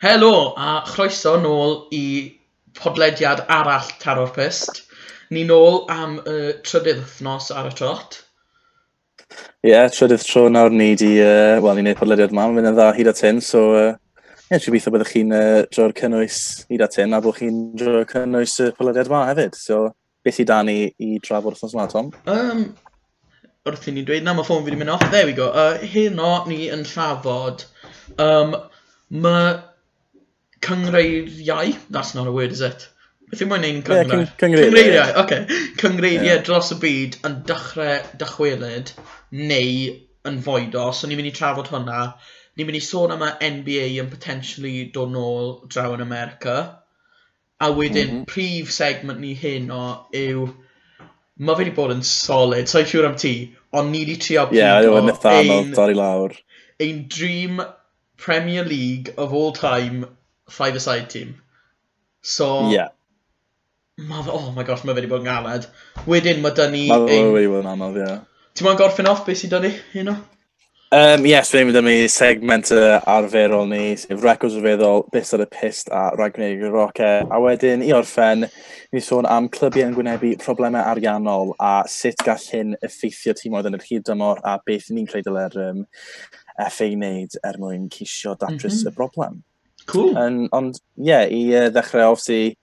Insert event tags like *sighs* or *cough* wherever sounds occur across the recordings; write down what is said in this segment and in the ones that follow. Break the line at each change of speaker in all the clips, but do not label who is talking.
Helo, a chroeso nôl i podlediad arall Taro'r Pist. Ni nôl am y uh, trydydd wythnos ar y trot.
Ie, yeah, trydydd tro nawr ni di, uh, wel, ni'n gwneud podlediad yma, mynd yn dda hyd at hyn, so ie, uh, yeah, gobeithio byddwch chi'n uh, dro'r cynnwys hyd at hyn, a bod chi'n dro'r cynnwys y podlediad yma hefyd. So, beth i dan ni i drafod wrthnos yma, Tom?
Um, wrth i ni dweud, na, mae ffôn fi wedi mynd off, there we go. Uh, hyn o, ni yn trafod um, mae cyngreiriau, that's not a word is it? Beth yw'n ein cyngreir? Yeah, cyngreiriau. Cyngreiriau, oce. Okay. Cyngreiriau yeah. dros y byd yn dechrau dychwelyd neu yn foedo, so ni'n mynd i trafod hwnna. Ni'n mynd i sôn am y NBA yn potentially dod nôl draw yn America. A wedyn, mm -hmm. prif segment ni hyn o yw... Mae fe wedi bod yn solid, so'n siŵr am ti, ond ni wedi trio
pigo... Ie, yeah, yn eithaf anodd, dorri lawr.
Ein dream Premier League of all time five-a-side team. So...
Yeah.
Ma fe, oh my gosh, mae fe wedi bod yn galed. Wedyn mae dyn ni...
Mae fe wedi bod yn anodd, ie.
Ti'n mwyn gorffen off beth sy'n dyn ni, you know?
Um, yes, fe wedi ni segment uh, arferol ni, sef records rhyfeddol, bus ar y pist a ragwneud y rocau. A wedyn i orffen, ni sôn am clybiau yn gwynebu problemau ariannol a sut gall hyn effeithio tîmoedd yn yr hyd dymor a beth ni'n creu dyle'r um, FA wneud er mwyn ceisio datrys mm -hmm. y mhm. broblem.
Cool.
Um, ond, ie, yeah, i uh, ddechrau obviously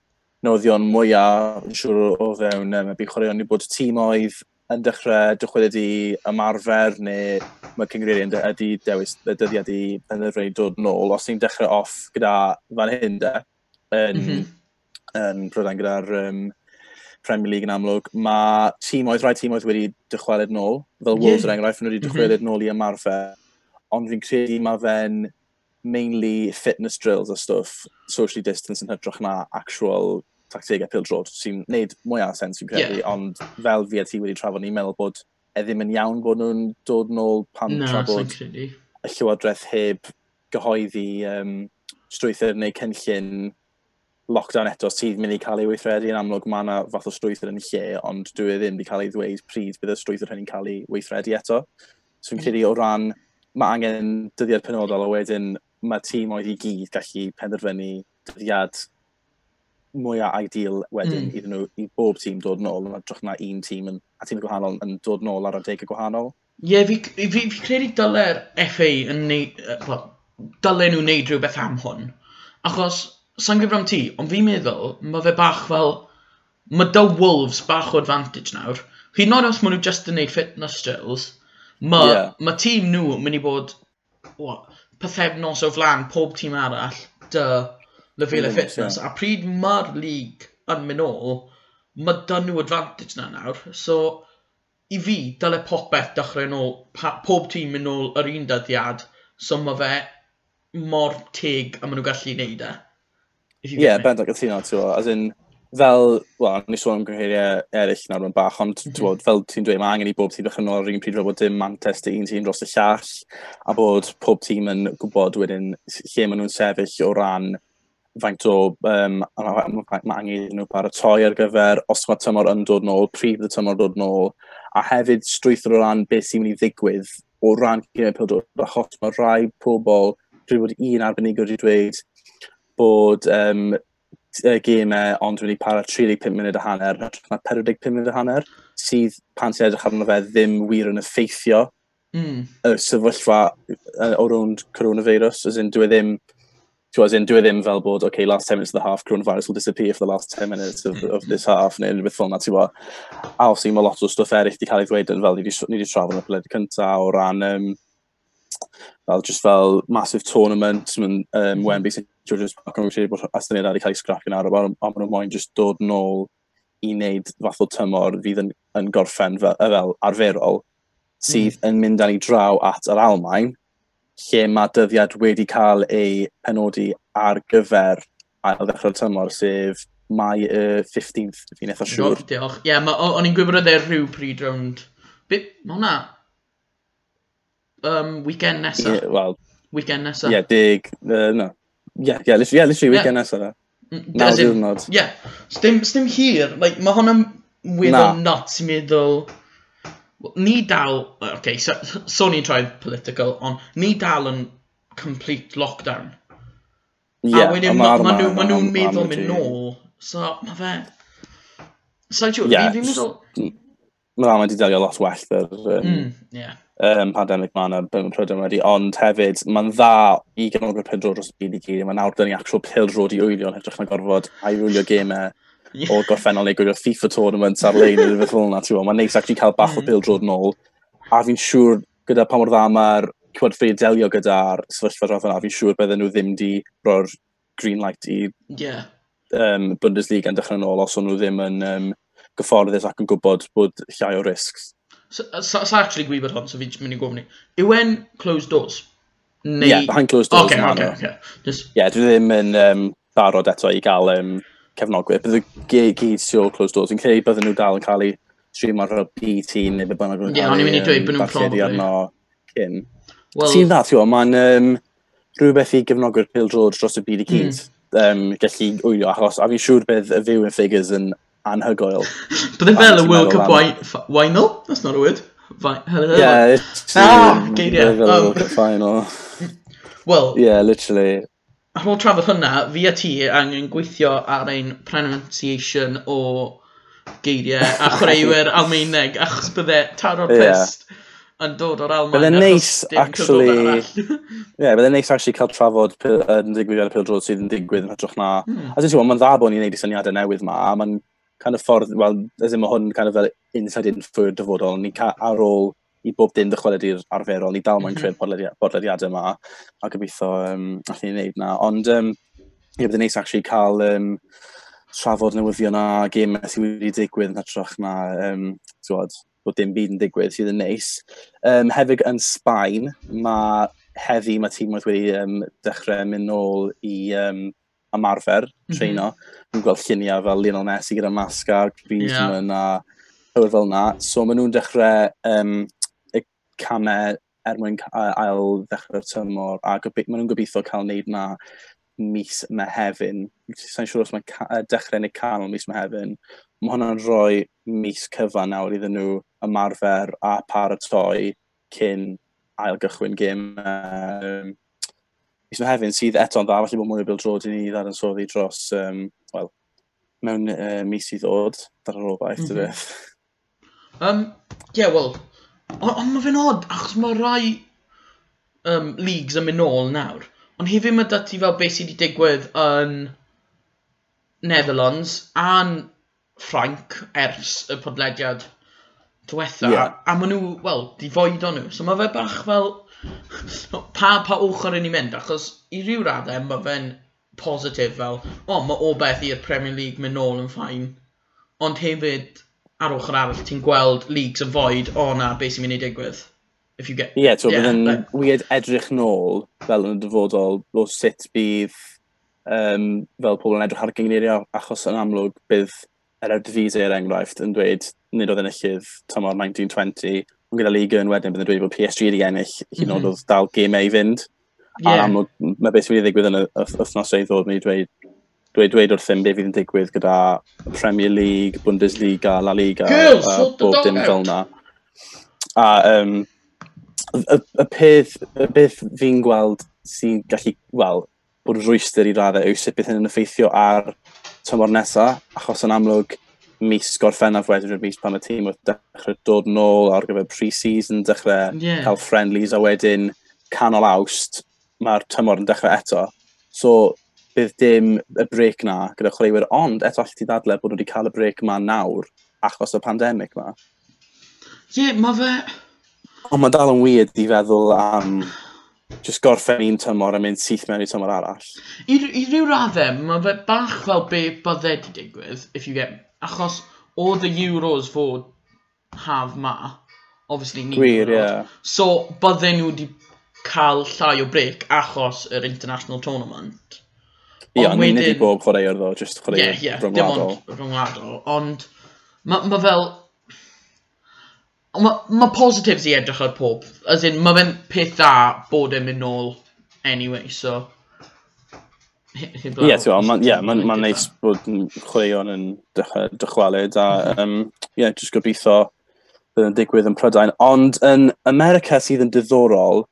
noddion mwyaf, yn siŵr o fewn, um, bu chwaraeon i bod tîm oedd yn dechrau dychwelyd i ymarfer neu mae cyngreiriau yn ydy dewis y dyddiad i penderfynu dod nôl. Os ni'n dechrau off gyda fan hyn de, yn, mm -hmm. yn Prydain gyda'r um, Premier League yn amlwg, mae tîmoedd, rhai tîmoedd wedi dychwelyd nôl, fel Wolves yeah. er enghraifft, nhw wedi mhm. dychwelyd mm -hmm. nôl i ymarfer, ond fi'n credu mae fe'n mainly fitness drills a stuff, socially distance yn hytrach na actual tactegau pildrod sy'n neud mwy o sens fi'n credu, yeah. ond fel fi a ti wedi trafod ni'n meddwl bod e ddim yn iawn bod nhw'n dod nôl pan
no,
trafod y llywodraeth heb gyhoeddi um, strwythyr neu cynllun lockdown eto sydd mynd i cael ei weithredu yn amlwg mae yna fath o strwythyr yn lle, ond dwi e ddim wedi cael ei ddweud pryd bydd y strwythyr hynny'n cael ei weithredu eto. So fi'n credu o ran, mae angen dyddiad penodol a wedyn mae tîm oedd i gyd gallu penderfynu dyddiad mwyaf ideal wedyn mm. iddyn nhw, i bob tîm dod nôl, yn edrych na un tîm yn, a tîm gwahanol yn dod nôl ar adegau gwahanol.
Ie, yeah, fi, fi, fi, fi credu dyle'r FA yn neud, well, dylen nhw wneud rhywbeth am hwn. Achos, sa'n gyfram ti, ond fi'n meddwl, mae fe bach fel, mae dy Wolves bach o advantage nawr. Hyd nod os maen nhw just yn neud fitness drills, mae yeah. ma tîm nhw yn mynd i bod, what, pethefnos o flan pob tîm arall dy lefel y fitness. A pryd mae'r lig yn mynd nôl, mae dyn nhw advantage na nawr. So, i fi, dyle popeth dechrau nôl, pa, pob tîm mynd nôl yr un dyddiad, so mae fe mor teg a maen nhw'n gallu neud e.
Ie, yeah, bendag y thino, as in, fel, wel, ni sôn am gyngheriau eraill nawr yn bach, ond mm -hmm. Fel ti'n dweud, mae angen i bob tîm ddechrau nôl yr un pryd fel bod dim Manchester un tîm dros y llall, a bod pob tîm yn gwybod wedyn lle maen nhw'n sefyll o ran faint o, um, mae angen nhw paratoi ar gyfer os mae tymor yn dod nôl, pryd y tymor dod nôl, a hefyd strwythur o ran beth sy'n mynd i ddigwydd o ran gyda'r pildod, achos mae rhai pobl, dwi bod un arbenigwr wedi dweud bod um, uh, gemau, ond wedi para 35 munud a hanner, mae 45 munud a hanner, sydd pan sy'n edrych arno fe ddim wir yn effeithio mm. y sefyllfa uh, o rownd coronavirus, as in, dwi e ddim So as in, dwi e ddim fel bod, okay, last 10 minutes of the half, coronavirus will disappear for the last 10 minutes of, of this half, neu rhywbeth fel yna, ti'n bo. A os i, mae lot o stwff eraill wedi cael ei ddweud yn fel, ni wedi trafod yn y pled cyntaf o ran um, fel just fel massive tournament yn um, mhm. Wembley St George's Park yn rwy'n bod astyniad ar i cael ei scrapio'n ar a maen nhw'n moyn just dod nôl i wneud fath o tymor fydd yn, yn gorffen fel, fel arferol sydd mm. yn mynd â ni draw at yr Almain lle mae dyddiad wedi cael ei penodi ar gyfer ail ddechrau'r tymor sef mai y uh, 15th fi'n eitha siŵr.
No, diolch. Ie, yeah, o'n i'n gwybod oedd e rhyw pryd rownd. Be, mae hwnna um, weekend nesa.
Yeah, well,
weekend nesa.
Ie, yeah, dig, uh, no. Ie, yeah, yeah, literally, yeah, literally yeah. weekend nesa da. Mm, Naw diwrnod.
Ie, yeah. sdim, hir, like, mae hwnna'n weddol nah. nuts i meddwl... Ni dal, okay, so, so ni'n troi political, ond ni dal yn complete lockdown.
Ie, yeah,
a wedyn ma, ma, ma,
ma
nhw'n meddwl mynd nôl, so mae fe... Sa'n siŵr, yeah, fi'n meddwl...
Mae ma wedi delio lot well, yr... Um,
mm, yeah
um, pandemig ma'n a byw'n prydain wedi, ond hefyd mae'n dda i gefnogwyr pildro dros y byd i gyd, mae'n awdur ni actual pildro i wylio yn hytrach na gorfod a'i wylio gemau
yeah.
o'r gorffennol neu gwylio FIFA tournament ar-lein neu rhywbeth fel yna, ti'n Mae'n neis actually cael bach o
mm.
pildro yn ôl, a fi'n siŵr gyda pa mor dda mae'r cywed ffrif delio gyda'r sefyllfa draf yna, fi'n siŵr bydden nhw ddim di roi'r green light i
yeah.
um, Bundesliga yn dechrau yn ôl os o'n nhw ddim yn um, gyfforddus ac yn gwybod bod llai o risgs.
Sa, sa, sa actually gwybod hwn, so fi'n mynd i gofyn i. Yw e'n closed doors? Neu...
Yeah, behind closed doors.
Okay, okay, okay. Just...
Yeah, dwi ddim yn um, barod eto i gael um, cefnogwyr. Bydd y gyd sy'n closed doors. Yn credu bydden nhw dal yn cael eu stream ar fel BT neu beth bynnag.
Ie, o'n i'n mynd i dweud bod nhw'n probably.
Arno cyn.
Well,
Ti'n dda, ti'n mae'n um, rhywbeth i gefnogwyr Pil George dros y byd i gyd mm. um, gallu wylio, achos a fi'n siŵr bydd y fyw yn figures yn anhygoel. *laughs*
But
then
fel y World Cup final? that's not a word. Vi Hello.
Yeah, it's
ah, geiriau. Um,
World Cup final. *laughs*
Well,
yeah, literally.
Ar ôl trafod hynna, fi a ti angen gweithio ar ein pronunciation o geiriau a *laughs* chwaraewyr Almeineg, achos bydde taro'r
yeah.
pest yn dod o'r Almaen. Bydde'n
neis, actually... yeah, byddai'n neis, actually, cael trafod yn digwydd ar y pildrod sydd yn digwydd yn hytrach na.
Hmm.
A dwi'n teimlo, mae'n dda bod ni'n neud i syniadau newydd ma, a mae'n kind of ffordd, wel, as in mae hwn kind of fel inside info dyfodol, ni ar ôl i bob dim dychweledi'r arferol, ni dal mae'n
mm
-hmm. creu'r bodlediadau yma, a gobeithio um, allan ni wneud na. Ond, um, ie, bydd neis actually cael um, trafod newyddion a gemau sydd wedi digwydd yn hytrach na, um, twod, bod dim byd yn digwydd sydd yn neis. Um, hefyd yn Sbaen, mae heddi mae tîm wedi um, dechrau mynd nôl i um, ymarfer,
mhm.
treino. Mm -hmm. Dwi'n gweld lluniau fel Lionel Messi gyda mascar, Griezmann yeah. a hwyr fel yna. So maen nhw'n dechrau um, y camau er mwyn ail ddechrau'r tymor a maen nhw'n gobeithio cael wneud na mis mehefin. Sa'n siŵr os mae dechrau neu canol mis mehefin. Mae hwnna'n rhoi mis cyfan nawr iddyn nhw ymarfer a paratoi cyn ail gychwyn gym. Um, mis Mehefin sydd eto'n dda, felly bod mwy o bil drod i ni ddadansoddi dros, um, wel, mewn uh, mis i ddod, dar yr
obaith,
mm -hmm.
Um, Ie, yeah, wel, ond on mae fe'n od, achos mae rai um, leagues yn mynd nôl nawr, ond hefyd mae dati fel beth sydd wedi digwydd yn Netherlands a'n Ffranc ers y podlediad diwetha,
yeah.
a maen nhw, wel, di foed o'n nhw, so mae fe bach fel, pa, pa ochr yn ni'n mynd, achos i ryw raddau mae fe'n positif fel, o, mae o beth i'r Premier League mynd nôl yn ffain, ond hefyd, ar ochr arall, ti'n gweld leagues yn void, o na, beth sy'n mynd i digwydd. If you get...
Ie, yeah,
so yeah,
bydd yn weird edrych nôl, fel yn y dyfodol, o sut bydd um, fel pobl yn edrych ar gyngeiriau, achos yn amlwg bydd yr er Eredivisie er enghraifft yn dweud nid oedd enillydd tymor 1920, Ond gyda Liga yn wedyn, byddwn yn dweud bod PSG wedi ennill, hyd
yn
oed oedd dal gemau i fynd.
Yeah.
A amlwg, mae beth wedi ddigwydd yn y wythnos oedd ddod, mae'n dweud, dweud, dweud wrthym beth fydd yn digwydd gyda Premier League, Bundesliga, La Liga,
Girls, uh,
bob dim fel yna. A um, y, y, peth, y peth fi'n gweld sy'n gallu, wel, bod rwyster i raddau yw sut bydd hyn yn effeithio ar tymor nesaf, achos yn amlwg, mis gorffennaf wedyn yr mis pan y tîm oedd dechrau dod nôl ar gyfer pre-season, dechrau
yeah.
cael friendlies a wedyn canol awst, mae'r tymor yn dechrau eto. So, bydd dim y brec na gyda chwaraewyr, ond eto allai ti ddadle bod nhw wedi cael y brec ma nawr achos y pandemig ma.
Ie, yeah, mae fe...
Ond mae dal yn weird i feddwl am just gorffen un tymor a mynd syth mewn i tymor arall.
I, i ryw raddau, mae fe bach fel be byddai wedi digwydd, if you get achos oedd y Euros fod haf ma, obviously ni.
Gwir, ie. Yeah.
So, bydden nhw wedi cael llai o brec achos yr international tournament.
Ie,
yeah,
ond wedyn... nid i bob chwaraewr ddo,
jyst
chwaraewr
yeah, yeah,
rhyngwladol.
Ie, rhyngwladol, ond mae ma fel... Mae ma positives i edrych ar pob. As in, mae fe'n peth dda bod e'n mynd nôl anyway, so... Ie,
ti'n gweld, ma'n yeah, ma ma neis bod chwaraeon yn dychwelyd a um, yeah, jyst gobeithio bydd yn digwydd yn Prydain. Ond yn America sydd yn diddorol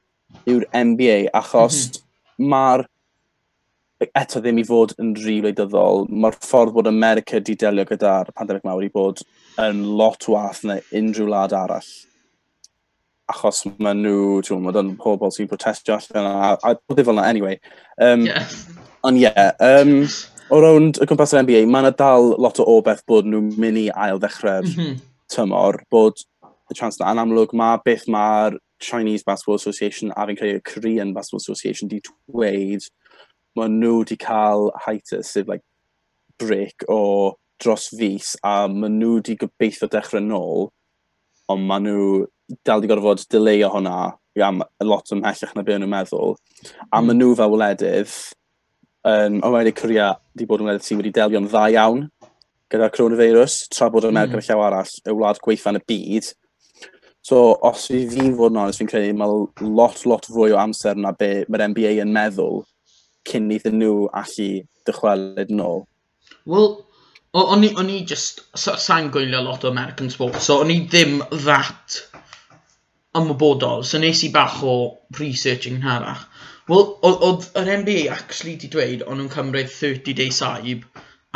yw'r NBA achos mae'r eto ddim i fod yn rhi wleidyddol, mae'r ffordd bod America di delio gyda'r pandemig mawr i bod yn lot wath na unrhyw wlad arall achos mae nhw, ti'n gwybod, maen pobl sy'n protestio allan a, a, a fel yna, anyway. Um, yeah. Ond ie, yeah, um, o rownd y cwmpas yr NBA, mae yna dal lot o obeth bod nhw'n mynd i ail ddechrau'r mm -hmm. tymor, bod y chance na, yn amlwg mae beth mae'r Chinese Basketball Association a fi'n credu y Korean Basketball Association di dweud, mae nhw wedi cael hiatus, sef like, break o dros fus, a mae nhw wedi gobeithio dechrau nôl, ond mae nhw dal wedi gorfod dileu o hwnna am lot ymhellach na beth nhw'n meddwl. A mm. maen nhw fel wledydd um, a wedi Cwria wedi bod yn wneud sy'n wedi delio'n dda iawn gyda'r coronavirus, tra bod America mm. llaw arall y wlad gweithan y byd. So, os fi fi'n fod yn onest, fi'n credu mae lot, lot fwy o amser na be mae'r NBA yn meddwl cyn iddyn nhw allu dychwelyd yn ôl.
Wel, o'n i, on i just, sa'n gwylio lot o American sports, so o'n i ddim that ymwybodol, so nes i bach o researching yn harach. Wel, oedd yr NBA actually di dweud o'n nhw'n cymryd 30 day saib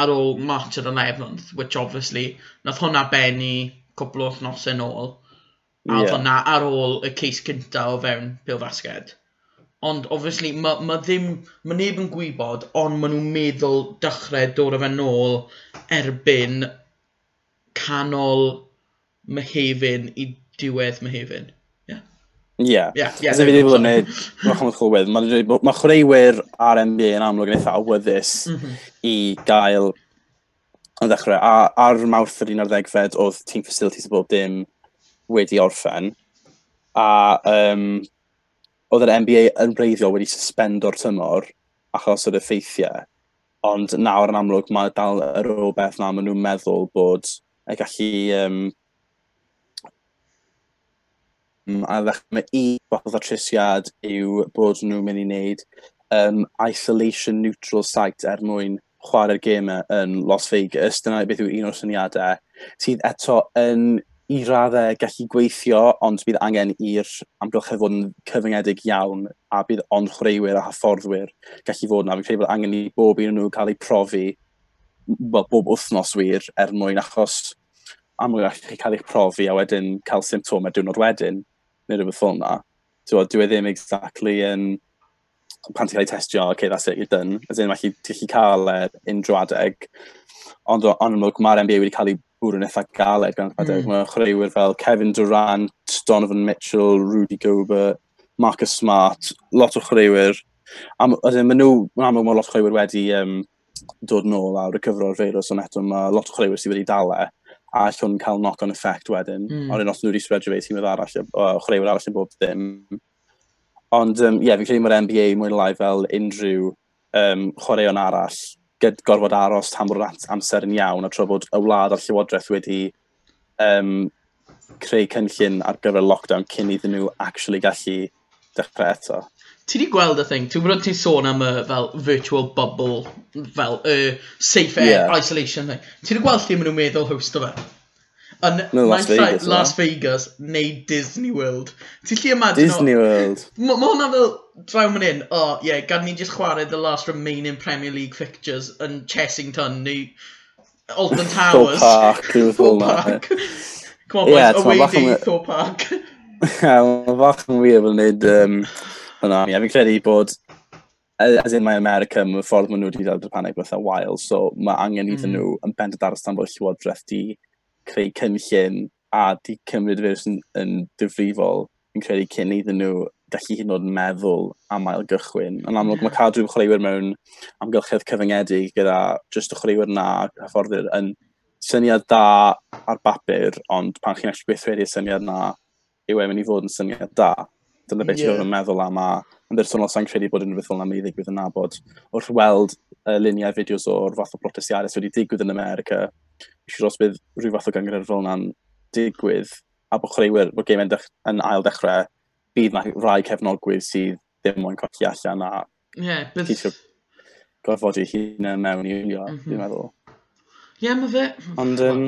ar ôl March yr 11th, which obviously, nath hwnna benni cwbl o thnos yn ôl. A yeah. hwnna ar ôl y ceis cynta o fewn pil fasged. Ond, obviously, mae ma ddim, mae neb yn gwybod, ond maen nhw'n meddwl dechrau dod o fe nôl erbyn canol Mehefin i diwedd Mehefin. Ie.
Ie. Fi wedi bod yn gwneud gwahanol chlywedd. Mae ma chwaraewyr ar NBA yn amlwg yn eitha awyddus mm -hmm. i gael yn ddechrau. A ar mawrth yr un ar ddegfed oedd team facilities y bob dim wedi orffen. A um, oedd yr NBA yn breiddiol wedi suspend o'r tymor achos o'r effeithiau. Ond nawr yn amlwg mae dal yr o beth na maen nhw'n meddwl bod y gallu um, Um, a ddechrau mae un fath o trisiad yw bod nhw'n mynd i wneud um, isolation neutral site er mwyn chwarae'r gemau yn Las Vegas. Dyna beth yw un o'r syniadau. Sydd eto yn i raddau gallu gweithio, ond bydd angen i'r amgylchedd fod yn cyfyngedig iawn, a bydd ond chwaraewyr a hyfforddwyr gallu fod yna. Fi'n credu bod angen i bob un nhw cael eu profi well, bob wythnos wir er mwyn achos am mwyn gallu cael eich profi a wedyn cael symptomau diwrnod wedyn neu rhywbeth fel yna, tywod, dwi e ddim exactly yn... Pan ti'n cael ei testio, okay, that's it, you're done. As in, mae chi, chi cael e unrhyw adeg. Ond o'n amlwg, mae'r NBA wedi cael ei bwrw'n eitha galed gan adeg. Mm. Mae chwaraewyr fel Kevin Durant, Donovan Mitchell, Rudy Gobert, Marcus Smart, lot o chwaraewyr. Am, ydyn, maen nhw, maen amlwg mae lot o chwaraewyr wedi um, dod nôl a recovero'r feirws ond eto mae lot o chwaraewyr sydd wedi dal e a all hwn cael knock-on effect wedyn. Mm. Ond os nhw wedi spreadio fe tîm arall, o chwaraewyr arall yn bob ddim. Ond ie, um, yeah, fi'n credu mae'r NBA mwy lai fel unrhyw um, chwaraeon arall gyd gorfod aros tam o'r amser yn iawn a tro bod y wlad a'r llywodraeth wedi um, creu cynllun ar gyfer lockdown cyn iddyn nhw actually gallu dechrau eto
ti di gweld y thing, ti'n gwybod ti'n sôn am y fel virtual bubble, fel y uh, safe air yeah. isolation thing. Ti di gweld lle maen nhw'n meddwl host o fe? Yn no, Las, Vegas, Las Vegas neu Disney World. Ti'n lle imagine...
Disney o, World.
Mae hwnna fel draw man in, o oh, ie, yeah, gan ni just chwarae the last remaining Premier League fixtures yn Chessington neu Alton *laughs* Towers.
Thorpe Park. *laughs* Thorpe Park.
Come on, yeah, boys, away day, Thorpe Park.
Mae fach yn wir fel wneud um, Yna, ie, fi'n credu bod, as in mae America, mae'r ffordd maen nhw wedi dal Japaneg fatha wael, so mae angen iddyn mm. nhw yn bendant ar ystan bod Llywodraeth di creu cynllun a di cymryd fe yn, yn difrifol, fi'n credu cyn iddyn nhw gallu hyn yn oed meddwl am ail gychwyn. Yn amlwg, yeah. mae cadw chwaraewyr mewn amgylchedd cyfyngedig gyda jyst y chwaraewyr na hyfforddir yn syniad da ar bapur, ond pan chi'n eich gweithredu'r syniad na, yw e'n mynd i fod yn syniad da. Dyna beth yeah. ti'n meddwl am a yn bersonol sa'n credu bod unrhyw beth fel na mi ddigwydd yna bod Wrth weld uh, luniau fideos o'r fath o protestiadau sydd wedi digwydd yn America, eisiau siwr os bydd rhyw fath o gyngryd fel yna'n digwydd, a bod chreuwyr bod game yn, yn ail dechrau, bydd na rai cefnogwyr sydd ddim moyn colli allan a
yeah, bydd...
gorfod i hun yn mewn i wylio, mm -hmm. dwi'n meddwl.
Ie, yeah, mae fe...
Ond, um,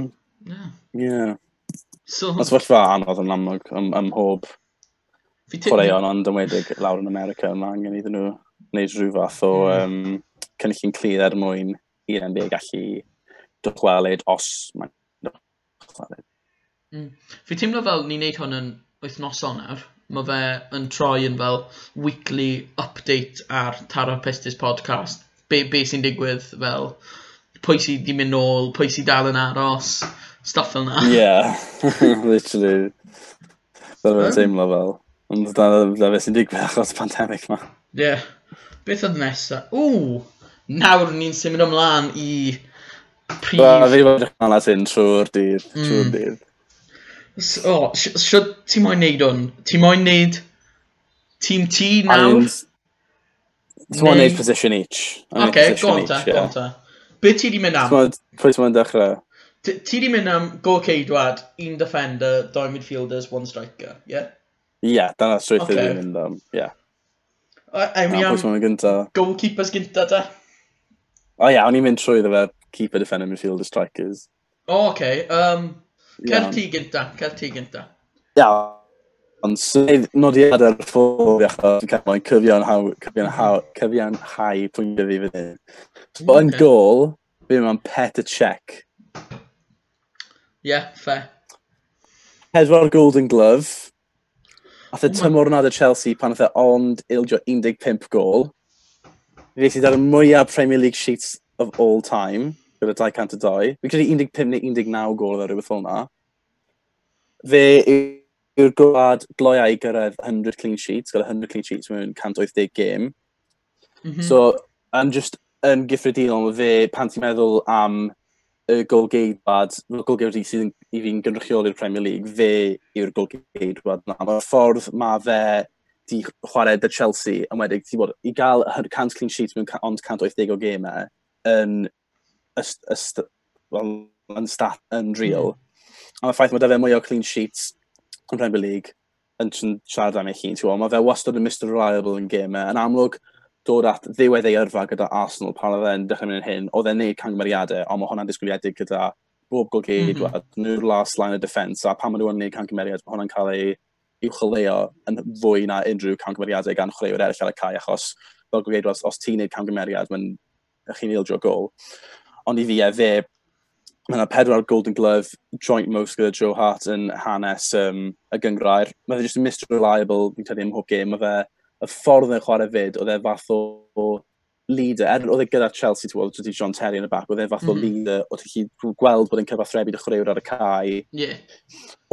yeah. yeah. So... Mae sefyllfa anodd yn amlwg ym, ym mhob chwaraeon, ond yn wedig lawr yn America, mae angen iddyn nhw wneud rhyw fath o um, cynllun clir er mwyn i'r NBA gallu dychwelyd os mae'n dychwelyd.
Mm. Fi teimlo fel ni'n neud hwn yn wythnosol nawr. Mae fe yn troi yn fel weekly update ar Taro Pistis podcast. Be, be sy'n digwydd fel pwy sy'n di mynd nôl, pwy sy'n dal yn aros, stuff fel na.
Yeah, *laughs* literally. Dyna fe'n teimlo fel. Ond dyna beth sy'n digwydd achos pandemig ma. Ie.
Yeah. Beth oedd nesa? Ww! Nawr ni'n symud ymlaen i prif...
Wel, fi wedi edrych ymlaen at hyn trwy'r dydd.
Mm.
Trwy'r
dydd. O, oh, sio ti moyn neud hwn? Ti moyn neud tîm ti nawr?
Ti'n
moyn
neud position each. OK,
go on ta, go on ta. Be ti di mynd am?
Pwy ti'n moyn dechrau?
Ti di mynd am go ceidwad, un defender, dau midfielders, one striker, yeah?
Ie, yeah, dyna strwyth okay. dwi'n mynd am, ie.
Ewn I
mean,
am
gynta.
goalkeepers gynta, da?
O oh, ie, o'n i'n mynd trwy ddefa keeper, defender, midfielder, strikers.
O, oh, okay. Um, cer ti gynta, cer ti gynta.
Ia, ond sydd nodiad ar ffwrdd achos dwi'n cael mae'n cyfiawn haw, cyfiawn haw, cyfiawn hau pwyntio fi fydd hyn. So, okay.
yn
gol, fi pet Petr check.
Ie, yeah, fair.
Pedwar Golden Glove. Ath y
e
tymor nad y Chelsea pan ath e ond ildio 15 gol. Fe sydd ar y mwyaf Premier League sheets of all time, gyda 202. Fi credu 15 neu 19 gol dda e rhywbeth fel na. Fe yw'r gwlad gloiau gyrraedd 100 clean sheets, gyda 100 clean sheets mewn 180 game.
Mm -hmm.
So, yn just yn gyffredinol, fe pan ti'n meddwl am y golgeidwad, y golgeidwad sydd i fi'n gynrychioli'r Premier League, fe yw'r golgeidwad na. Mae'r ffordd mae fe di chwarae dy Chelsea, yn wedig, ti bod, i gael yr cant clean sheets mewn ond 180 o gemau, yn, yst, yst, well, yn stat yn real. Mm. A mae'r ffaith mae dy fe mwy o clean sheets yn Premier League, yn siarad am ei hun, ti'n gwybod, mae fe wastad yn Mr Reliable yn gemau. Yn amlwg, dod at ddiwedd ei yrfa gyda Arsenal pan oedd e'n dechrau mynd yn hyn, oedd e'n neud cangymeriadau, ond mae hwnna'n disgwyliedig gyda bob goged, mm -hmm. nhw'r last line of defence, a pan maen nhw'n neud cangymeriad, mae hwnna'n cael ei uwchleo yn fwy na unrhyw cangymeriadau gan chwaraewyr eraill ar y cae, achos fel goged, os, os ti'n neud cangymeriad, mae'n chi'n ildio gol. Ond i fi, e, fe, mae yna pedwar Golden Glove joint most gyda Joe Hart yn hanes um, y gyngrair. Mae fe jyst yn misreliable, fi'n tydi, ym mhob game, Mae fe y ffordd yn chwarae fyd, oedd e fath o, o leader, er oedd e gyda Chelsea, ti'n gweld, wedi John Terry yn y bac, oedd e fath mm.
o
leader, oedd e chi gweld bod e'n cyfathrebu dy chwaraewr ar y cae.
Yeah.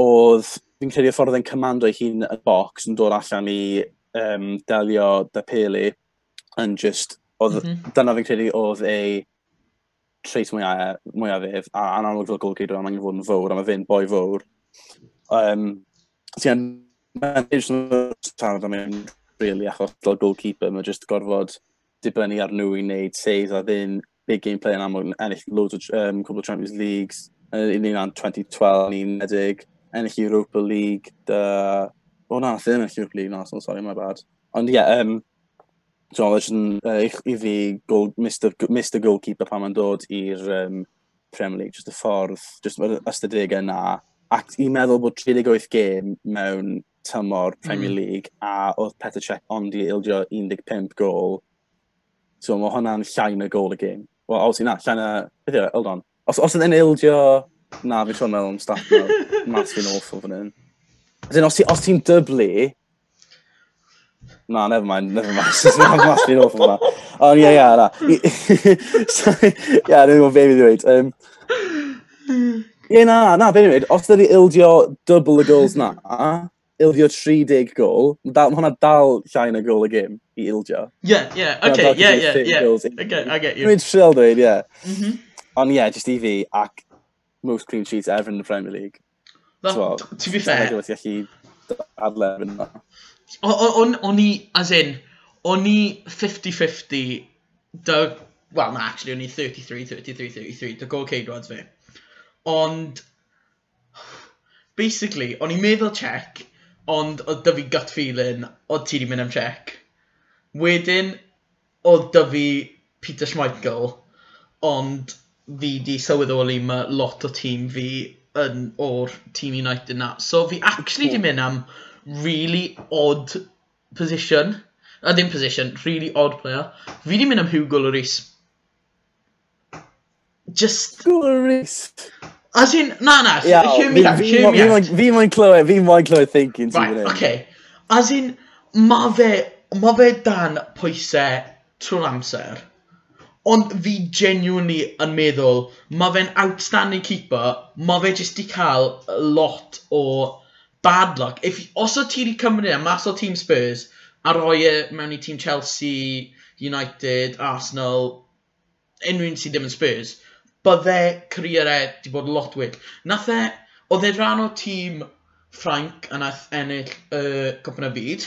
Oedd, fi'n credu y ffordd oedd e'n comando ei hun y box yn dod allan i um, delio dy peli, yn just, oedd,
mm -hmm.
dyna fi'n credu oedd ei trait mwyaf, mwyafif, a anamlwg fel golgyd o'n angen fod yn fawr, a mae fe'n boi fawr. Um, Ti'n mynd i'n siarad am really, achos fel goalkeeper, mae just gorfod dibynnu ar nhw i wneud saves a ddyn big game play yn amlwg, ennill loads o um, couple of Champions Leagues, yn un o'n 2012, unedig, ennill Europa League, da... O oh, na, ddim e ennill Europa League, na, so, sorry, my bad. Ond ie, yeah, um, so, oedd yn uh, i fi goal, Mr, Mr Goalkeeper pan mae'n dod i'r um, Premier League, just y ffordd, just yr ystadegau yna, ac i meddwl bod 38 gêm mewn tymor Premier
mm.
League a oedd Petr Cech ond i ildio 15 gol. So mae hwnna'n llai na gol y gêm. Wel, obviously na, llai na... Beth yw, e? hold on. Os, os ydyn ildio... Na, fi'n siŵr meddwl am staff na. *laughs* Mas fi'n awful fan hyn. As in, os ti'n dyblu... Na, never mind, never mind. *laughs* mas fi'n awful fan hynny. Ond ie, ie, na. *laughs* Ie, dwi'n gwybod beth i ddweud. Um, *sighs* Ie, na, na, beth ni'n dweud, os da ni ildio double y goals na, ildio 30 gol, da, mae hwnna dal llai na gol y gym i ildio.
Ie,
ie,
oce,
ie,
ie,
ie.
Oce, I get you.
Dwi'n trill dweud, ie.
Yeah. Mm-hmm.
Ond ie, yeah, just i fi, ac most clean sheets ever in the Premier League. So,
to be fair.
Dwi'n gallu adlef yn yna.
O'n i, as in, o'n i 50-50, well, na, actually, o'n i 33-33-33, dy gol Ceidwads fi. Ond, basically, o'n i'n meddwl check, ond oedd dy fi gut feeling, oedd ti di mynd am check. Wedyn, oedd dy fi Peter Schmeichel, ond fi di sylweddoli mae lot o tîm fi yn o'r Team United na. So fi actually di mynd am really odd position. A ddim position, really odd player. Fi di mynd am Hugo Lloris. Just...
Hugo Lloris!
As in, na, na,
yeah,
hear me out, hear me out.
Fi moyn clywed, fi moyn clywed thinking.
Right. Okay. As in, ma fe, ma fe dan pwysau trwy'r amser. Ond fi genuinely yn meddwl, ma fe'n outstanding keeper, ma fe jyst di cael lot o bad luck. If, os o ti wedi cymryd e mas o Team Spurs, a roi e mewn i Team Chelsea, United, Arsenal, unrhyw un sydd ddim yn Spurs, bydde career e di bod lot wyd. Nath e, oedd e rhan o tîm Ffrainc a nath ennill y uh, Cwpyn y Byd.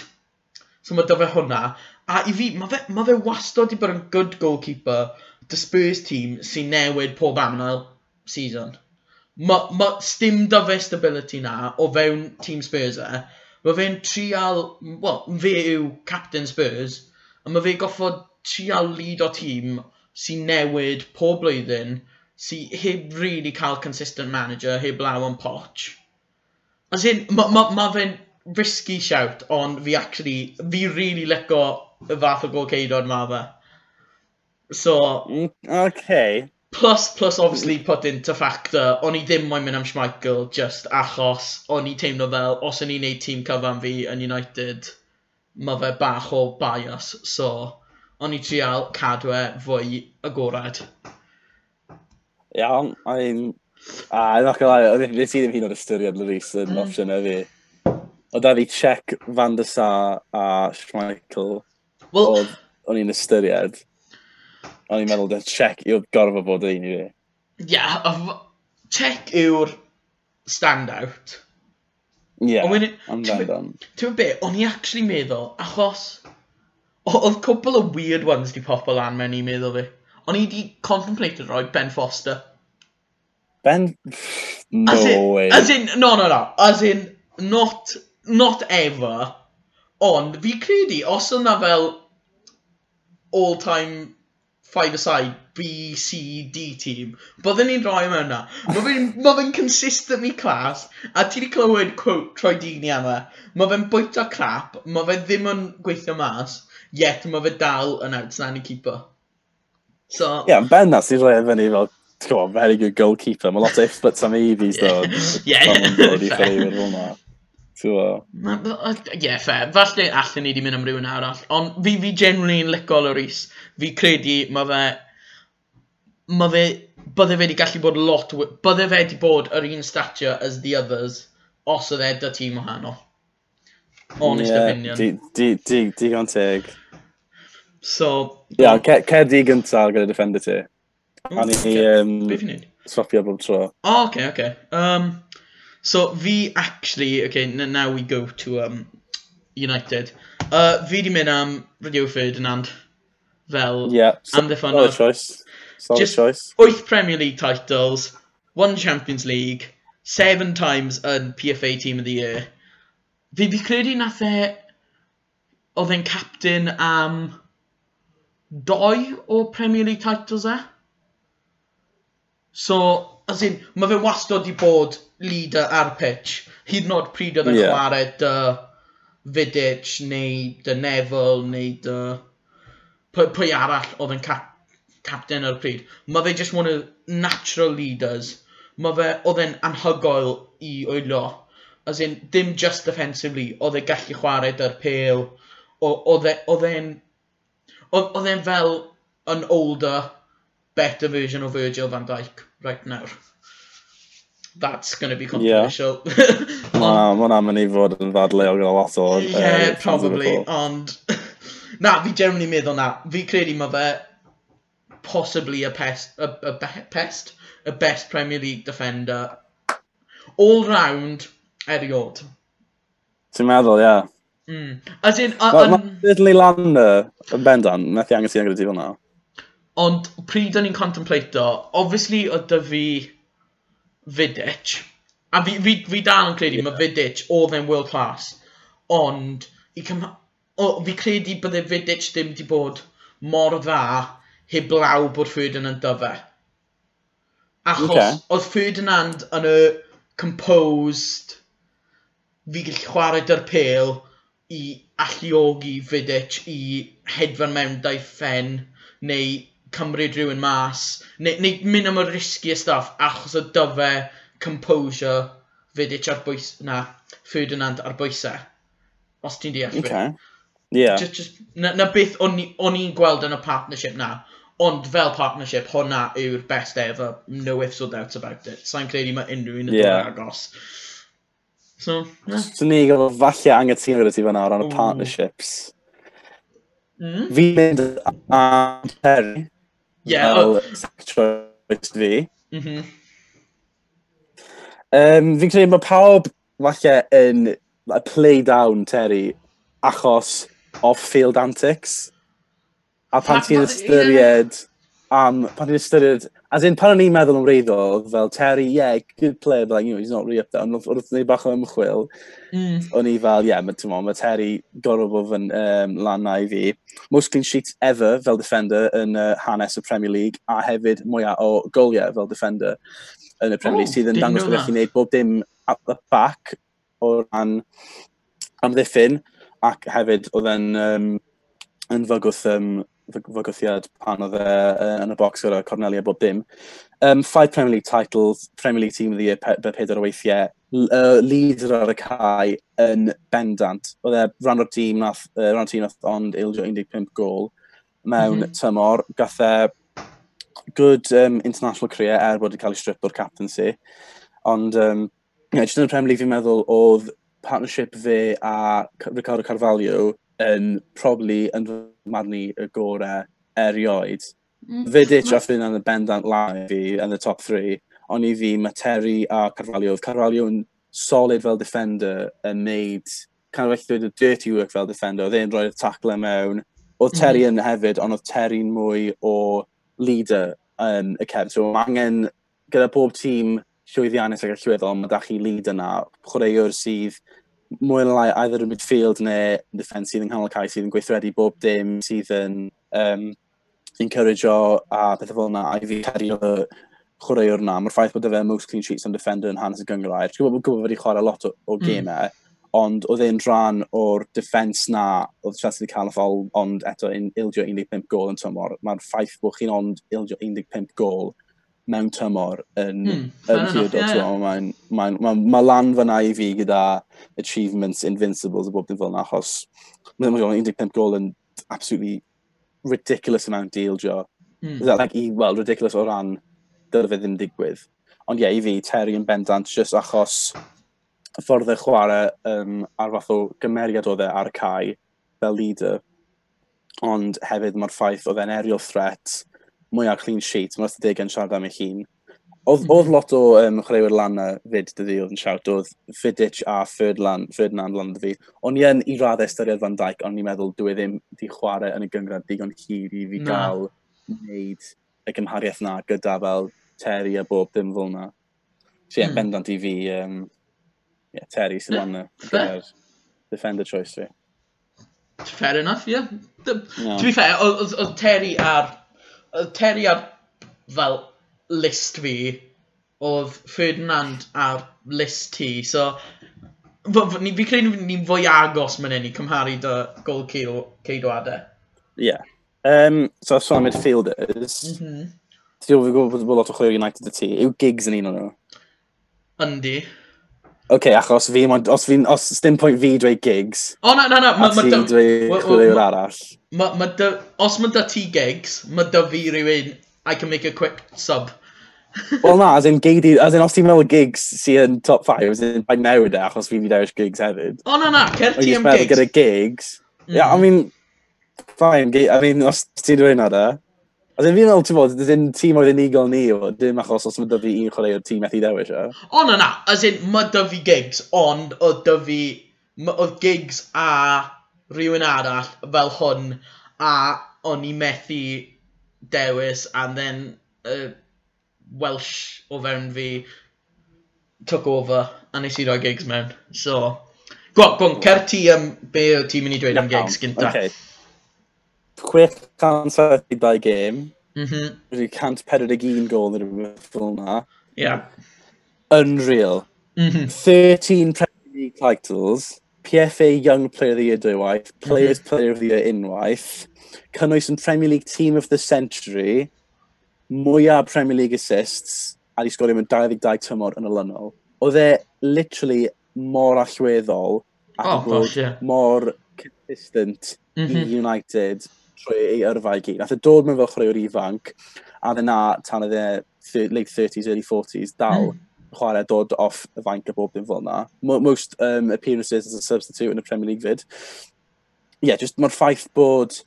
So mae dyfa hwnna. A i fi, mae fe, ma fe wastad wedi bod yn good goalkeeper dy Spurs tîm sy'n newid pob amnal season. Mae ma, stim dyfa stability na o fewn tîm Spurs e. Mae fe'n trial, wel, fe yw captain Spurs, a mae fe goffod trial lead o tîm sy'n newid pob blwyddyn sy'n heb really cael consistent manager, heb law yn poch. As in, mae ma, ma fe'n risky shout, ond fi actually, fi really lico y fath o golceidod ma fe. So...
Mm, okay.
Plus, plus obviously put into factor, o'n i ddim moyn mynd am Schmeichel just achos o'n i teimlo fel, os o'n i'n neud tîm cyfan fi yn United, mae fe bach o bias, so o'n i trial cadw e fwy agored.
Iawn, I mean, a, I'm not gonna lie, oedd nes i ddim hyn o'r ystyried Lewis yn
mm.
opsiwn e fi. O da fi Czech, Van der Sar a Schmeichel.
Well,
oedd, o'n i'n ystyried. O'n i'n meddwl, da Czech yw'r gorfod bod un i fi.
Ie, yeah, Czech yw'r standout.
Ie,
yeah,
amdano.
Ti'n be, o'n i actually meddwl, achos oedd cwbl o weird ones di popol lan mewn i'n meddwl fi. O'n i wedi contemplated roi Ben Foster.
Ben... No
as in,
way.
As in, no, no, no. As in, not, not ever. Ond, fi credu, os yna fel all-time five-a-side B, C, D team, byddwn ni'n rhoi mewn yna. Mae fe'n ma fe consistently class, a ti wedi clywed quote Troy Dini yma. E, mae fe'n bwyta crap, mae fe ddim yn gweithio mas, yet mae fe dal yn outstanding keeper. So...
Ie, yeah, ben nas i'r rhaid e fyny fel, ti'n on, very good goalkeeper. Mae lot o ifbits am
eifies,
ddo.
Ie, ie. Ie, yeah, fair. Falle allan ni wedi mynd am rhywun arall. Ond fi, fi generally yn lico Loris. Fi credu mae fe... Mae fe... Bydde fe wedi gallu bod lot... Bydde fe wedi bod yr un stature as the others os oedd e dy tîm wahanol. Honest
yeah,
opinion.
Di, di, di, di, di teg.
So...
Ie, yeah, cer di gyntaf gyda defender ti. A ni um, swapio bob tro.
O, oh, okay. Okay. Um, so fi actually, okay, now we go to um, United. Uh, fi di mynd am Radio Fyd yn
and fel... Yeah,
so,
solid choice. Solid
Just
choice.
8 Premier League titles, one Champions League, seven times yn PFA Team of the Year. Fi fi credu nath e... Oedd e'n captain am... Um, doi o Premier League titles e. So, as in, mae fe wastod i bod leader ar pitch. Hyd yn oed pryd oedd
yn
yeah. chwarae dy Vidic neu dy Neville neu dy... Pwy, pwy arall oedd yn cap captain ar y pryd. Mae fe just one of natural leaders. Mae fe oedd e'n anhygoel i oelio. As in, dim just defensively, oedd e gallu chwarae dy'r pêl. Oedd e'n Oedd e'n fel an older, better version o Virgil van Dijk right now. That's going to be controversial.
Yeah. *laughs* Ma, mae hwnna'n mynd i fod yn ddadleol gyda lot o...
Yeah, probably, ond... *laughs* na, fi generally meddwl na. Fi credu mae fe possibly a pest, a, a be pest, a best Premier League defender all round eriod.
Ti'n meddwl, ie. Yeah.
Mm. As in...
Mae Diddley Lander yn bendant, methu angen i anghyda ti fel na.
Ond pryd o'n i'n contemplato, obviously oedd dy fi Vidic, a fi, fi, fi dal yn credu yeah. mae Vidic oedd e'n world class, ond i cym... o, fi credu bydde Vidic ddim wedi bod mor dda heb law bod Ferdinand dyfe. Achos
okay.
oedd Ferdinand yn y composed, fi gallu chwarae dy'r pêl, i alluogi Fidic i hedfan mewn daith ffen neu cymryd rhywun mas neu, neu mynd am y risgier stuff achos o dyfe composure Fidic ar bwys na Ferdinand ar bwysau os ti'n deall
okay. fi yeah.
just, just, na, na beth o'n i'n gweld yn y partnership na ond fel partnership hwnna yw'r best ever no ifs or doubts about it sa'n credu mae unrhyw un yn
yeah.
dod agos So. Yeah.
So, ni gael falle angytuno gyda ti fan o ran y partnerships.
Mm.
Fi'n mynd am Terry.
Yeah,
fel oh. choice fi.
Mm -hmm.
um, fi'n credu mae pawb falle yn like, play down Terry achos off-field antics. A pan ti'n ystyried am, pan ti'n ystyried As in, pan o'n i'n meddwl yn wreiddiol, fel Terry, yeah, good player, but like, you know, he's not really up there. Ond wrth wneud bach o ymchwil,
mm.
o'n i fel, yeah, mae ma Terry gorau bod yn um, lan na i fi. Most clean sheets ever fel defender yn uh, hanes y Premier League, a hefyd mwyaf o goliau fel defender yn y Premier League,
oh,
sydd yn dangos bod chi'n gwneud bob dim at the back o ran amddiffyn, ac hefyd oedd yn, um, yn fygwth um, fygwthiad pan oedd e yn y bocs gyda Cornelia bob dim. Um, five Premier League titles, Premier League Team of the Year, pe pedair o weithiau, uh, leader ar y cae yn bendant. Oedd e rhan o'r tîm nath, uh, rhan o'r tîm nath ond ildio 15 gol mewn mm -hmm. tymor. Gath e good um, international career er bod wedi cael ei strip o'r captaincy. Ond, um, yeah, jyst yn y Premier League fi'n meddwl oedd partnership fe a Ricardo Carvalho yn probably yn fy marn i y gorau erioed.
Mm.
Fidic a Finn yn y bendant lai fi yn y top 3, ond i fi Materi a Carvalho. Carvalho yn solid fel defender yn neud, can rhaid ddweud y dirty work fel defender, oedd e'n rhoi'r tackle mewn. Oedd Terry mm. yn hefyd, ond oedd Terry'n mwy o leader yn y cerdd. So mae angen gyda bob tîm llwyddiannus ac allweddol, mae da chi leader na, chwaraewr sydd mwy na lai either yn midfield neu yn defence sydd yn canol cae sydd yn gweithredu bob dim sydd yn um, encourage o a pethau fel yna a i fi cario chwaraewr na. Mae'r ffaith bod y fe most clean sheets yn defender yn hanes y gyngrair. Dwi'n gwybod bod wedi chwarae lot o, o gemau,
mm.
E, ond oedd e'n rhan o'r defence na oedd Chelsea wedi cael y ffol, ond eto yn ildio 15 gol yn tymor. Mae'r ffaith bod chi'n ond ildio 15 gol mewn tymor yn,
hmm,
yn hyd
Theodore.
Yeah. Mae'n ma, ma, ma lan fyna i fi gyda achievements, invincibles a bob dim fel yna, achos mae'n 15 gol yn absolutely ridiculous amount deal, Jo.
Mm.
Is that like, i, well, ridiculous o ran dylai ddim digwydd. Ond ie, yeah, i fi, Terry yn bendant, just achos y ffordd e chwarae um, ar fath o gymeriad oedd e ar y cae fel leader, ond hefyd mae'r ffaith oedd e'n aerial threat, mwy ar clean sheet, mae'n ystod deg yn siarad am ei hun. Oedd, mm. oedd hmm. lot o um, chwaraewyr na fyd dyddi oedd yn siarad, oedd Fidic a Ferdlan, Ferdinand Lan dy fi. O'n i yn i raddau ystyried fan Dijk, ond i'n meddwl dwi e ddim di chwarae yn y gyngrad digon hir i fi
na.
gael wneud y gymhariaeth na gyda fel Terry a bob dim fel na. So ie, yeah,
mm.
bendant i fi, um, yeah, Terry sy'n
sydd
yn defender choice fi.
Fair enough, ie. Yeah.
No.
To be fair, oedd Terry a'r oedd Terry ar fel list fi oedd Ferdinand ar list ti, so ni, fi credu ni'n fwy agos mewn ni cymharu dy gol ceidwadau. Ie.
Yeah. Um, so, os am midfielders,
mm -hmm.
ti'n gwybod bod lot o chwer United y ti, yw gigs yn un o'n nhw?
Yndi.
Oce, okay, achos fi, os, fi, os dim pwynt fi dweud gigs,
o, na, na, na,
a
ma,
ti
ma,
dweud
chwilwyr
arall.
Ma, ma da, os mae da ti gigs, mae da fi rhywun, I can make a quick sub. *laughs*
Wel na, as in, geidi, as in os ti'n meddwl gigs sy'n yn top 5, as in, pa'n newid e, achos fi fi dewis gigs hefyd.
O na na, cer ti am gigs.
Gyda gigs,
mm.
yeah, I mean, fine, I mean, os ti'n dweud na da, Oedd yn fi'n meddwl, ti'n bod, dyn tîm oedd unigol ni, o, dim achos os mae dy fi un chwaraewr tîm methu dewis, o?
O, na, na, as in, mae dy fi gigs, ond oedd dy fi, oedd gigs a rhywun arall fel hwn, a o'n i methu dewis, and then uh, Welsh o fewn fi took over, a nes i roi gigs mewn, so... Gwan, gwan, cer ti um, be o ti'n mynd i dweud am gigs gynta.
Okay. Chwech 172 game.
Mm
-hmm. 141 gol yn rhywbeth fel yna.
Yeah.
Unreal.
Mm-hmm.
Mm 13 Premier League titles. PFA Young Player of the Year dwywaith. Players mm -hmm. Player of the Year unwaith. Cynnwys yn Premier League Team of the Century. Mwyaf Premier League assists. A di sgorio mewn 22 tymor yn y lynol. Oedd e literally mor allweddol. Ac oh, gosh, yeah. mor consistent mm -hmm. i mm-hmm. United trwy ei yrfa i gyd. Nath e dod mewn fel chwaraewr ifanc, a dde na tan oedd e late 30s, early 40s, dal mm. chwarae dod off y fainc a bob dim fel na. Most um, appearances as a substitute in the Premier League fyd. Ie, yeah, just mae'r ffaith bod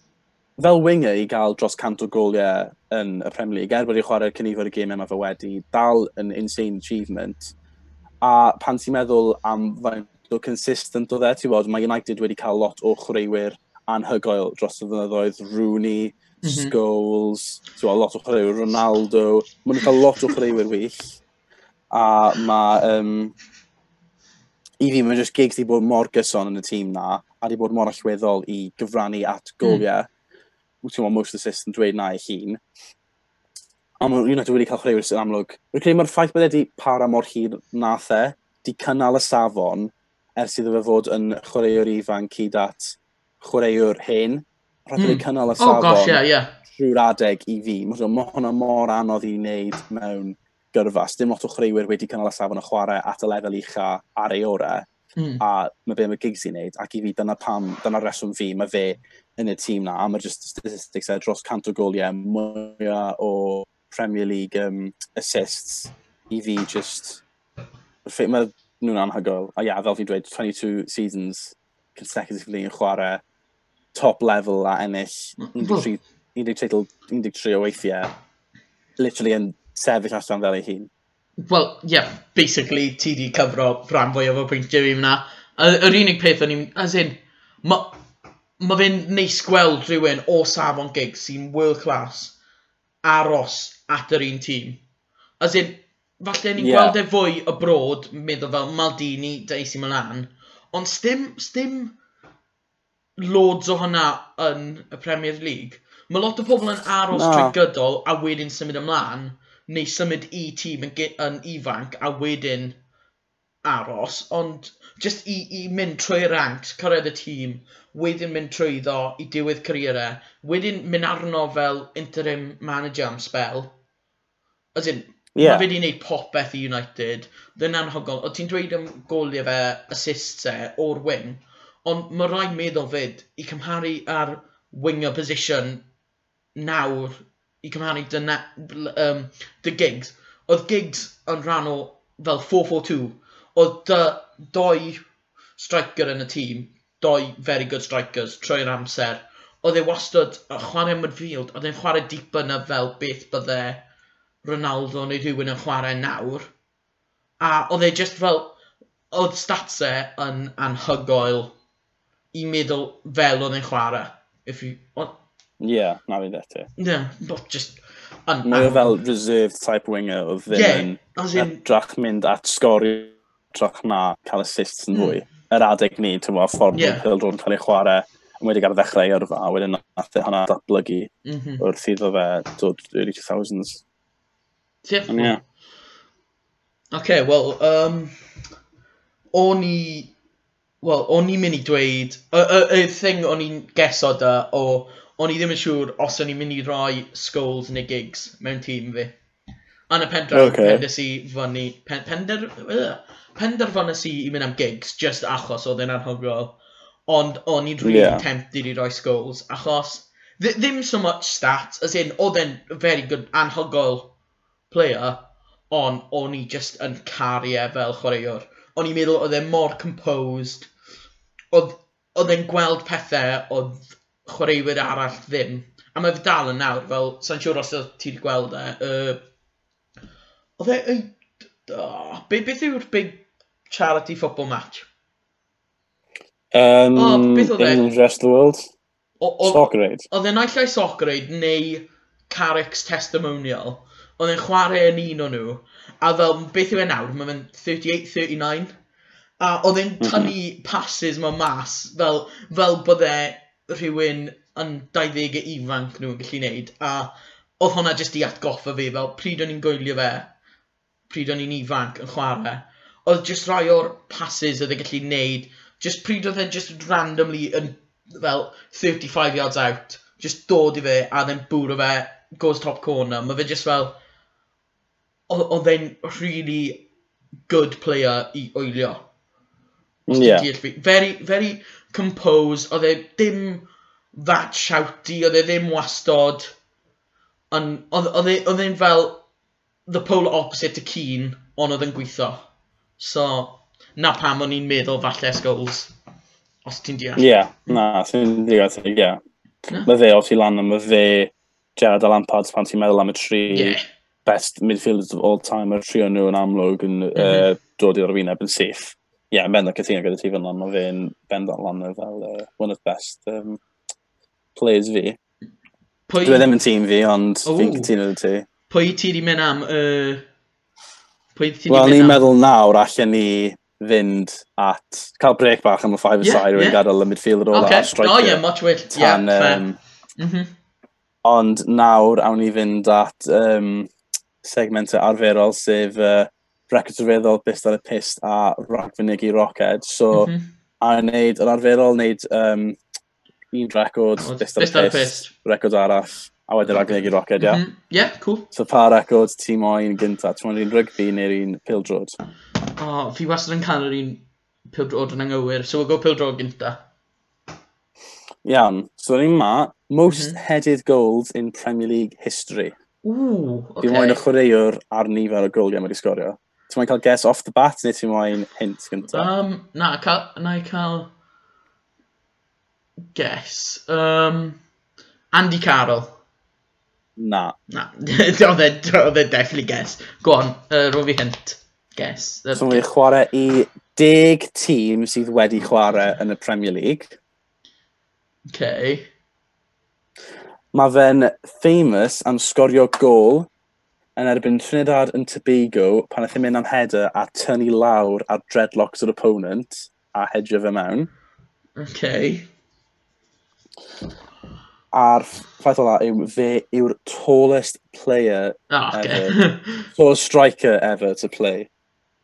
fel winger i gael dros cant o goliau yn y Premier League, er bod i chwarae'r cynnifer y gym yma fe wedi, dal yn insane achievement. A pan ti'n meddwl am faint o consistent o dde, ti'n bod, mae United wedi cael lot o chwaraewyr anhygoel dros y fynyddoedd, Rooney, mm -hmm. Scholes, a lot o chwaraewyr, Ronaldo, maen cael lot o chwaraewyr wyll. A mae, um, i fi, mae'n just gigs di bod mor gyson yn y tîm na, a di bod mor allweddol i gyfrannu at hmm. goliau. Mm. Ti'n most of the system dweud na i hun. A mae United wedi cael chwaraewyr sy'n amlwg. Rwy'n credu mae'r ffaith bod wedi para mor hir nath e, di cynnal y safon, ers iddo fe fod yn chwaraewr ifanc hyd at chwaraewr hen, rhaid mm. cynnal y safon oh, gosh, yeah, yeah. trwy'r adeg i fi. Mae hwnna mor anodd i wneud mewn gyrfa. Dim lot o chwaraewyr wedi cynnal y safon y chwarae at y lefel ucha ar ei ore. Mm. A mae be mae gigs i'n wneud, ac i fi dyna pam, dyna reswm fi, mae fe yn y tîm na, a mae just statistics e dros cant o goliau mwyaf o Premier League um, assists i fi just... Mae nhw'n anhygoel. A ia, yeah, fel fi'n dweud, 22 seasons consecutively yn chwarae top level a ennill 13, 13 13 o weithiau, literally yn sefyll allan fel ei hun.
Wel, ie, yeah, basically, ti di cyfro rhan fwy o bwyntiau fi fyna. Yr unig peth o'n i'n, as in, mae ma fe'n neis gweld rhywun o safon gig sy'n world class aros at yr un tîm. As in, falle ni'n yeah. gweld e fwy o brod, meddwl fel Maldini, Daisy Milan, ond stym, stym loads o hwnna yn y Premier League. Mae lot o pobl yn aros no. trwy gydol a wedyn symud ymlaen, neu symud i tîm yn, yn ifanc a wedyn aros, ond just i, i mynd trwy ranks, cyrraedd y tîm, wedyn mynd trwyddo i diwedd cyrraedd, wedyn mynd arno fel interim manager am spel. As in, yeah. mae fe wedi gwneud popeth i United, dyn anhygol. O ti'n dweud am goliau fe, assists e, o'r wing, Ond mae rhaid meddwl fyd i cymharu ar winger position nawr i cymharu dy, na, um, dy gigs. Oedd gigs yn rhan o fel 4-4-2. Oedd dy doi striker yn y tîm, doi very good strikers trwy'r amser. Oedd e wastad y chwarae midfield, oedd e'n chwarae deep yna fel beth bydde Ronaldo neu rhywun yn chwarae nawr. A oedd e just fel, oedd stats e yn anhygoel i meddwl fel oedd e'n chwarae. If you...
Ie, yeah, na fi ddeti.
Ie, yeah, but just...
An, Mae o fel reserved type winger o ddim yeah, yn in... drach mynd at sgori drach na cael assists yn fwy. Mm. Yr adeg ni, ti'n fawr, ffordd yeah. Hill Road yn cael ei chwarae, yn wedi gael ddechrau ar fa, wedyn nath e hwnna datblygu mm -hmm. wrth iddo fe dod early 2000s.
Definitely. Yeah. Okay, well, um, o'n i Wel, o'n i'n mynd i dweud... Y, y, y thing o'n i'n geso da, o... O'n i ddim yn siŵr os o'n i'n mynd i roi Scholes neu gigs mewn tîm fi. Yn y penderfynu okay. pendes i fyny... Pen, pender, uh, i mynd am gigs, just achos oedd e'n anhygoel. Ond o'n i'n really yeah. tempted i roi Scholes, achos... Th ddim so much stats, as in, oedd e'n very good anhygoel player, ond o'n i just yn caru e fel chwaraewr. O'n i'n meddwl oedd e'n mor composed, oedd, oedd e'n gweld pethau oedd chwaraewyr arall ddim. A mae fe dal yn nawr, fel, sa'n siŵr os oedd ti wedi gweld e. Uh, oedd e... Oh, be, beth yw'r big charity football match?
Um, oh, beth oedd e? In the rest of the world? O, soccer aid.
Oedd e'n allai soccer aid neu Carrick's testimonial. Oedd e'n chwarae yn un o nhw. A fel, beth yw e nawr? Mae'n 38-39. A oedd e'n tynnu passes ma mas, fel, fel bod e rhywun yn 20 ifanc nhw'n gallu wneud. A oedd hwnna jyst i atgoffa fi, fel pryd o'n i'n gwylio fe, pryd o'n i'n ifanc yn chwarae, oedd jyst rai o'r passes oedd e'n gallu wneud, jyst pryd oedd e just randomly yn fel 35 yards out, just dod i fe a then bwrw fe, goes top corner, mae fe just fel, oedd e'n really good player i oelio.
Yeah.
Very, very composed, oedd e dim that shouty, oedd e ddim wastod, e- oedd e'n fel the polar opposite to Keen, ond oedd e'n gweithio. So, na pam o'n i'n meddwl falle Skulls, os ti'n deall.
Ie, yeah, na, ti'n deall, ie.
Yeah.
Mae fe, os i lan, mae fe Gerard a Lampard pan ti'n meddwl am y tri
yeah.
best midfielders of all time, mae'r tri o'n nhw yn amlwg yn
mm -hmm.
uh, dod i'r arwyneb yn syth ie, yeah, yn bendant cytuno gyda ti fan lan, mae fe'n bendant lan fel uh, one of the best um, players fi.
Pwy...
Dwi ddim yn tîm fi, ond fi'n cytuno gyda ti.
Pwy ti di mynd am... Uh... Pwy ti wedi
well,
mynd am...
Wel, ni'n meddwl nawr allan ni fynd at cael break bach am y 5-a-side
yeah,
yeah. gadael y midfielder ola
okay.
a striker.
Oh yeah, much will.
Tan,
yeah,
um,
mm -hmm.
Ond nawr awn ni fynd at um, segmentau arferol sef uh, records rhyfeddol, bist ar y pist a ragfynigu roced. So,
mm -hmm.
a wneud, yr arferol wneud um, un record,
oh,
bist ar y
pist,
pist, record arall, a wedyn ragfynigu roced, ia.
Yeah. Mm -hmm. yeah, cool.
So, pa record ti moyn gynta? gyntaf? moyn un rygbi neu'r un pildrod?
O, oh, fi wastad yn cael yr un pildrod yn anghywir, so we'll go pildrod gynta.
Iawn, so ni'n ma, most
mm -hmm.
headed goals in Premier League history.
Ooh,
oce. Okay. Dim
ond y
chwaraewr ar nifer o goliau mae wedi sgorio. Ti'n mwyn cael guess off the bat, neu ti'n mwyn hint gyntaf?
Um, na, cael, na i cael guess. Um, Andy Carroll.
Na.
Na, *laughs* e, oedd e definitely guess. Go on, uh, rwy'n fi hint. Guess.
So okay. chwarae i deg tîm sydd wedi chwarae yn y Premier League.
Okay.
Mae fe'n famous am sgorio gol yn erbyn Trinidad yn Tobago pan eithaf mynd am header a tynnu lawr ar dreadlocks yr opponent a hedgeo fe mewn.
Okay.
A'r ffaith ola yw fe yw'r tallest player
oh, okay.
ever, *laughs* tallest striker ever to play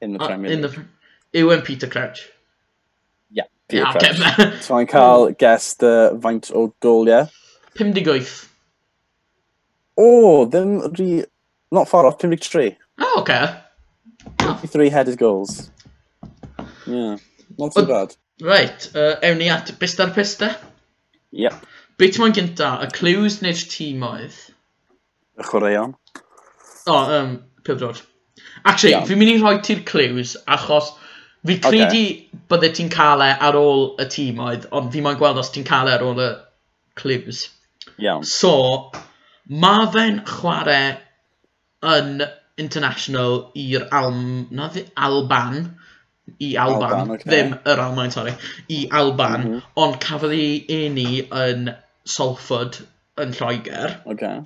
in the
uh,
Premier League.
The, yw yn Peter Crouch?
Ie,
yeah,
Peter
yeah,
Crouch. So mae'n cael gest uh, faint o goliau.
58.
O, oh, ddim rhi Not far off, Pimlic Tree.
Oh, okay.
53-headed goals. Yeah, not too bad.
Right, uh, ewn ni at Bistar Pista.
Yep.
Beth mae'n gynta, y clues neu'r tîm oedd?
Y chwaraeon.
O, oh, um, pildrod. Actually,
yeah.
fi'n mynd i rhoi ti'r clues, achos fi credu okay. bydde ti'n cael e ar ôl y tîm oedd, ond fi mae'n gweld os ti'n cael e ar ôl y clues.
Iawn. Yeah.
So, mae fe'n chwarae yn international i'r Alm... Na, Alban. I Alban.
Alban okay.
Ddim yr Almain, sorry. I Alban.
Mm -hmm.
Ond cafodd ei eni yn Salford yn Lloegr.
Okay.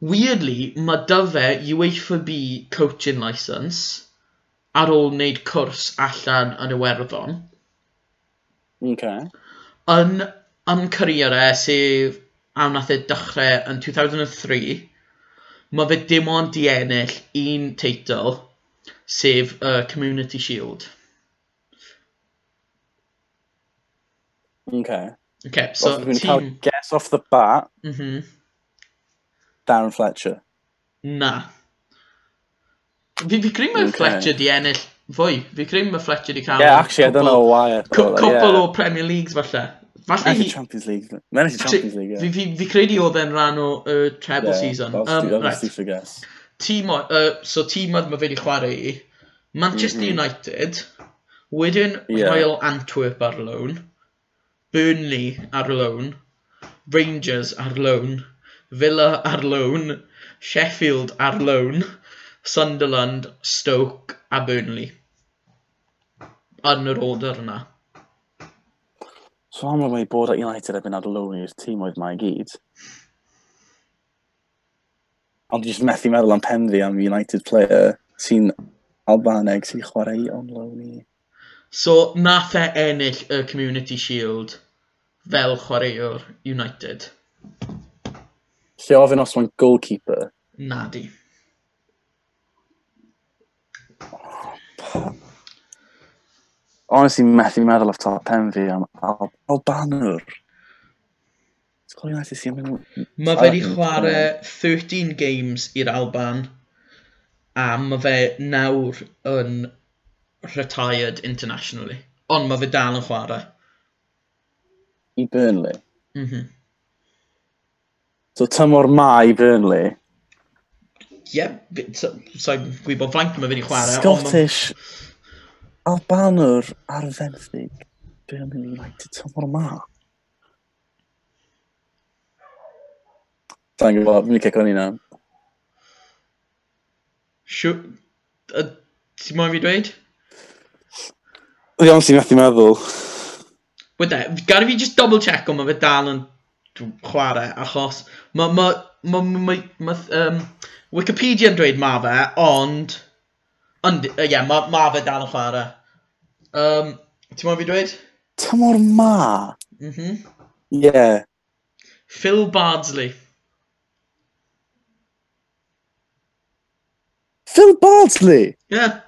Weirdly, mae dy fe UEFA B coaching licence ar ôl wneud cwrs allan yn Iwerddon.
Okay.
Yn, e yn career e, sef am nath e dechrau yn 2003, mae fe dim ond di ennill un teitl, sef y uh, Community Shield.
Okay.
Okay,
so well,
tîm...
guess off the bat,
mm -hmm.
Darren Fletcher.
Na. Fi, fi credu mae
okay.
Fletcher di ennill fwy. Fi credu mae Fletcher di cael...
Yeah, actually, couple, I don't know why.
Cwpl
yeah.
o Premier Leagues falle. Falle hi...
Champions League. Mae'n
eisiau
Champions League, ie.
Fi, fi, credu oedd e'n rhan o uh, treble
yeah,
season. Um, right. Tîm, uh, so tîm oedd mae fe wedi chwarae i. Manchester
mm -hmm.
United. Wedyn
yeah.
Royal Antwerp ar loan. Burnley ar loan. Rangers ar loan. Villa ar loan. Sheffield ar loan. Sunderland, Stoke a Burnley. Yn yr order yna.
So am wedi bod at United erbyn Adeloni i'r tîm oedd mae gyd. Ond dwi'n methu meddwl am pen fi am United player sy'n Albaneg sy'n chwarae on loan i.
So, nath e ennill y Community Shield fel chwaraewr United?
Lle ofyn os mae'n goalkeeper?
Nadi.
Oh, honestly methu meddwl off top pen fi am Al Albanwr.
Mae fe wedi chwarae 13 games i'r Alban a mae fe nawr yn retired internationally. Ond mae fe dal yn chwarae.
I Burnley? Mhm.
Mm -hmm.
so tymor mae i Burnley?
Ie, yeah, so, so, gwybod faint mae fe wedi chwarae.
Scottish. Ond... Albanwr ar fenthyg Birmingham United tymor ma. Ta'n gwybod, mi'n ceco ni na.
Siw... Ti'n moyn fi dweud?
Ydy ond sy'n methu meddwl.
Wyde, gari fi just double check o mae fe dal yn chwarae, achos mae ma, ma, ma, ma, um, Wikipedia yn dweud ma fe, ond... Ond, ie, yeah, mae ma fe dal yn chwarae. Um, Ti'n mwyn fi dweud?
Tymor ma.
Mhm.
Mm yeah.
Phil Bardsley.
Phil Bardsley?
Yeah.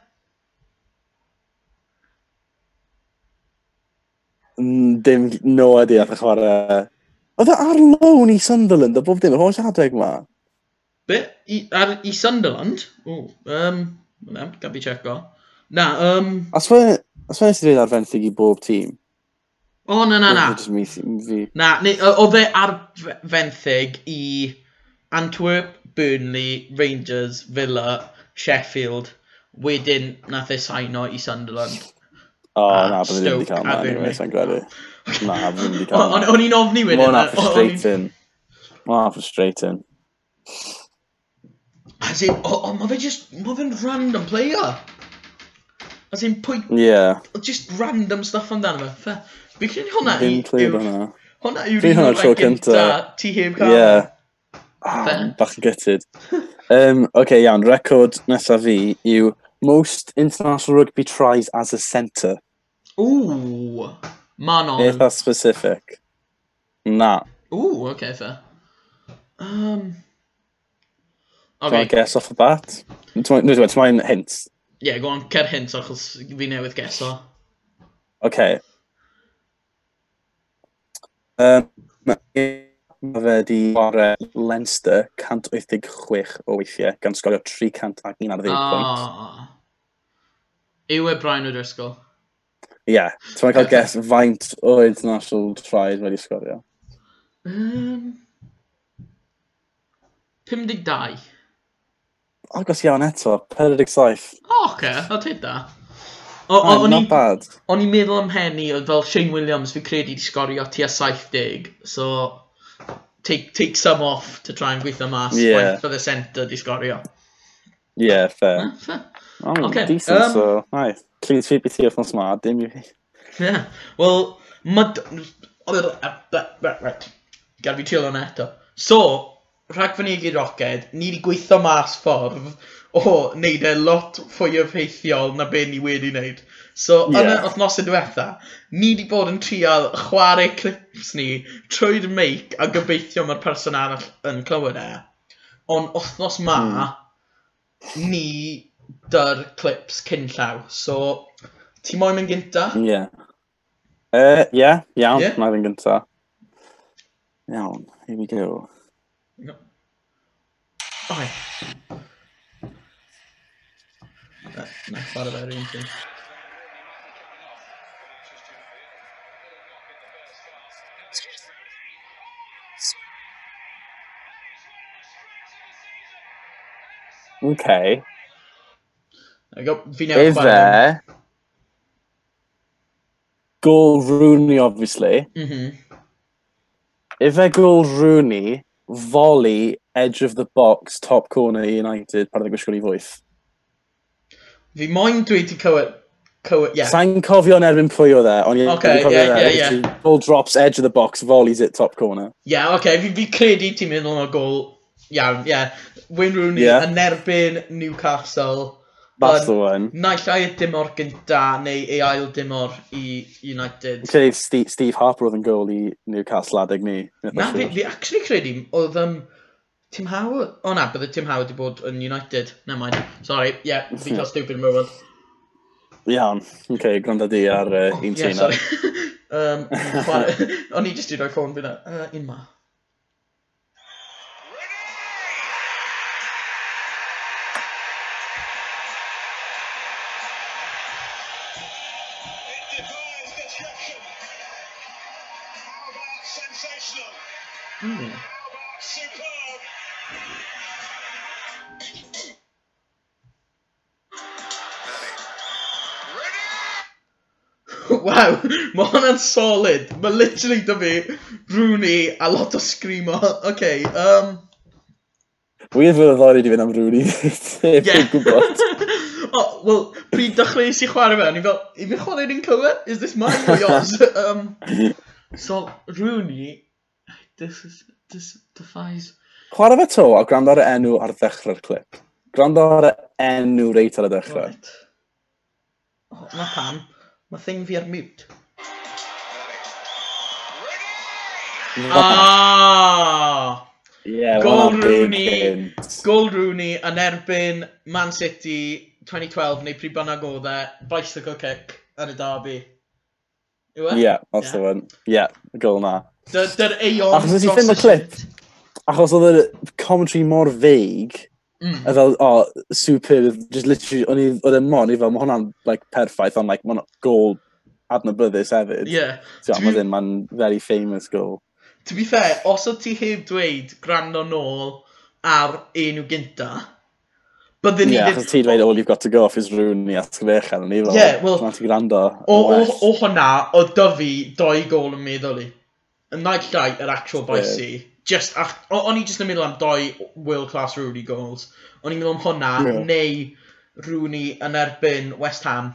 Mm, dim, no idea, ddech chwarae. Oedd e ar loan i Sunderland o bob dim, yr e holl adeg ma.
Be? I, ar, i Sunderland? O, um, na, gael fi checo. Na, um...
As fe, Os fe nes i dweud arfenthyg i bob tîm?
O, na, na, na. Na, oedd e arfenthyg i Antwerp, Burnley, Rangers, Villa, Sheffield. Wedyn, nath e saino i Sunderland.
O,
oh,
na, byddwn ddim wedi cael ma, anyway, sa'n credu. Na, byddwn ddim wedi cael ma.
O'n i'n ofni wedyn. Mae'n
frustrating. Mae'n frustrating.
As in, o, o, mae fe just, mae fe'n random player. As in pwy...
Yeah.
Just random stuff amdano fe. Fe, Fi credu hwnna i...
Fi'n
clywed
hwnna.
Hwnna yw'r un o'r
tro cynta.
Ti heb cael.
Yeah. Ah, bach yn gytid. um, *laughs* OK, iawn. Record nesaf fi yw Most International Rugby Tries as a Centre.
Ooh. man
Manon. Eitha specific. Na.
Ooh, okay, fair. Um,
okay.
Do I
guess off the bat? Dwi'n mynd hint.
Ie, yeah, go on, cer hint, achos fi newydd geso.
OK. Um, mae fe di chwarae Leinster 186 o weithiau, gan sgorio 300 ar 11 pwynt.
Yw e Brian O'Driscoll?
Ie, yeah. ti'n cael guess faint o international tries wedi sgorio?
Um, 52
agos iawn eto, 47.
O, oce, okay. o ti da. O, o, o'n i,
bad.
O'n i'n meddwl am Henny, oedd fel Shane Williams, fi credu di sgorio tua 70, so take, take some off to try and gweithio mas
yeah.
for the centre di sgorio.
Yeah, fair.
Ah, fair.
Oh,
okay,
decent,
um,
so, nice. Clean sweep i ti off yn smart, dim i fi.
Yeah, well, mae... Gad fi trio hwnna eto. So, rhag fy rhagfynegi roced, ni wedi gweithio mas ffordd o wneud e lot fwy effeithiol na be ni wedi wneud. So, yeah. yn y wythnosau diwetha, ni wedi bod yn trial chwarae clips ni trwy'r meic a gobeithio mae'r person arall yn clywed e. Ond wythnos ma, mm. ni dy'r clips cyn llaw. So, ti moyn mynd gynta? Ie.
Yeah. Uh, yeah, iawn, yeah. mae'n gynta. Iawn, here we go.
Okay. Not that thought about anything.
Okay.
I got Vino Is there?
Them. Goal Rooney, obviously.
Mm-hmm.
If they're Goal Rooney, volley edge of the box, top corner i United, pan oedd y gwisgo'n i fwyth.
Fi moyn dwi wedi cywed... Cywed, yeah.
Sa'n cofio yn erbyn pwy o dde, ond ie, okay, cofio
yeah, yeah,
yeah. Ball drops, edge of the box, volleys it top corner.
Ie, yeah, oce, okay. fi, fi credu ti'n mynd o'n gol iawn, ie. Yeah. Wayne Rooney
yeah.
yn erbyn Newcastle.
That's the one.
Naill ai y dimor gynta neu ei ail dimor i United.
Credu Steve, Steve Harper oedd yn gol i Newcastle adeg ni.
Na, fi, fi actually credu oedd um, Tim Howard? O oh, na, bydde Tim Howard wedi bod yn United. Never mind. Sorry, ie, yeah, fi hmm. cael stupid yn mynd.
Iawn, oce, okay, gwrando di ar uh,
oh,
un yeah,
sorry. *laughs* um, *laughs* O'n i jyst i roi ffôn fi na. Uh, un ma. *laughs* Waw, mae hwnna'n solid. Mae literally dy fi, Rooney, a lot o screamo. *laughs* Okay, um...
Wydd fydd y ddori di fynd am Rooney. *laughs* Ie. gwybod.
Oh, well, pryd dechrau i chwarae fe, ni fel, i fi chwarae ni'n cywir? Is this mine or yours? um, so, Rooney, this is, this defies...
Chwarae fe to, a gwrando ar y enw ar ddechrau'r clip. Gwrando ar y enw reit ar y dechrau.
Right. Oh, na pam. Mae thing fi ar mute. Ah!
Yeah, Gold
Rooney, Gold Rooney yn erbyn Man City 2012 neu pryd bynnag oedd e, bicycle kick yn y derby. Yw e?
Ie,
that's
the one. Ie, gol na.
Dy'r eon...
Achos nes i ffyn y clip, achos oedd y commentary mor feig,
Mm.
A fel, o, oh, super, just literally, o'n i, oedd e'n mon i fel, mae hwnna'n, like, perffaith, ond, like, mae'n gol adnabyddus hefyd.
Yeah.
So, mae ddim, mae'n very famous goal.
To be fair, os oedd ti heb dweud gwrando nôl ar enw gynta, Byddwn ni... Ie,
achos ti dweud all you've got to go off is Rooney at Sgwechan yn fel.
Ie, wel...
Mae'n ti gwrando.
O, o, o hwnna, o dyfu doi gol yn meddwl i. Yn naill llai, yr actual boisi. Yeah just, ach, o'n i just yn meddwl am doi world class Rooney goals. O'n i'n meddwl am hwnna,
yeah.
neu Rooney yn erbyn West Ham.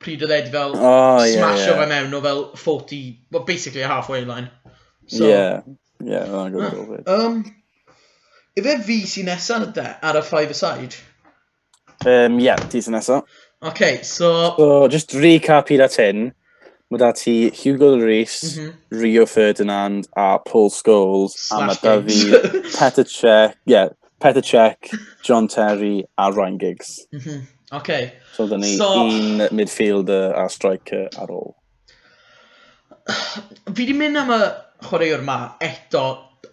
Pryd oedd Ed fel
oh,
smasho yeah,
yeah.
mewn o fel 40, well, basically a halfway line.
So, yeah, yeah, mae'n good goal.
Um, Ife fi sy'n nesaf ydy ar y five-a-side?
Um, yeah, ti sy'n nesaf.
Okay, so...
So, just recap i at hyn. Mae da ti Hugo Lloris,
mm -hmm.
Rio Ferdinand a Paul Scholes. Slash a mae da fi *laughs* Petr Cech, yeah, Petr Cech, John Terry a Ryan Giggs.
Mm -hmm. Okay.
So da ni
so...
un midfielder a striker ar ôl. *sighs*
Fi di mynd am y chwaraewr ma eto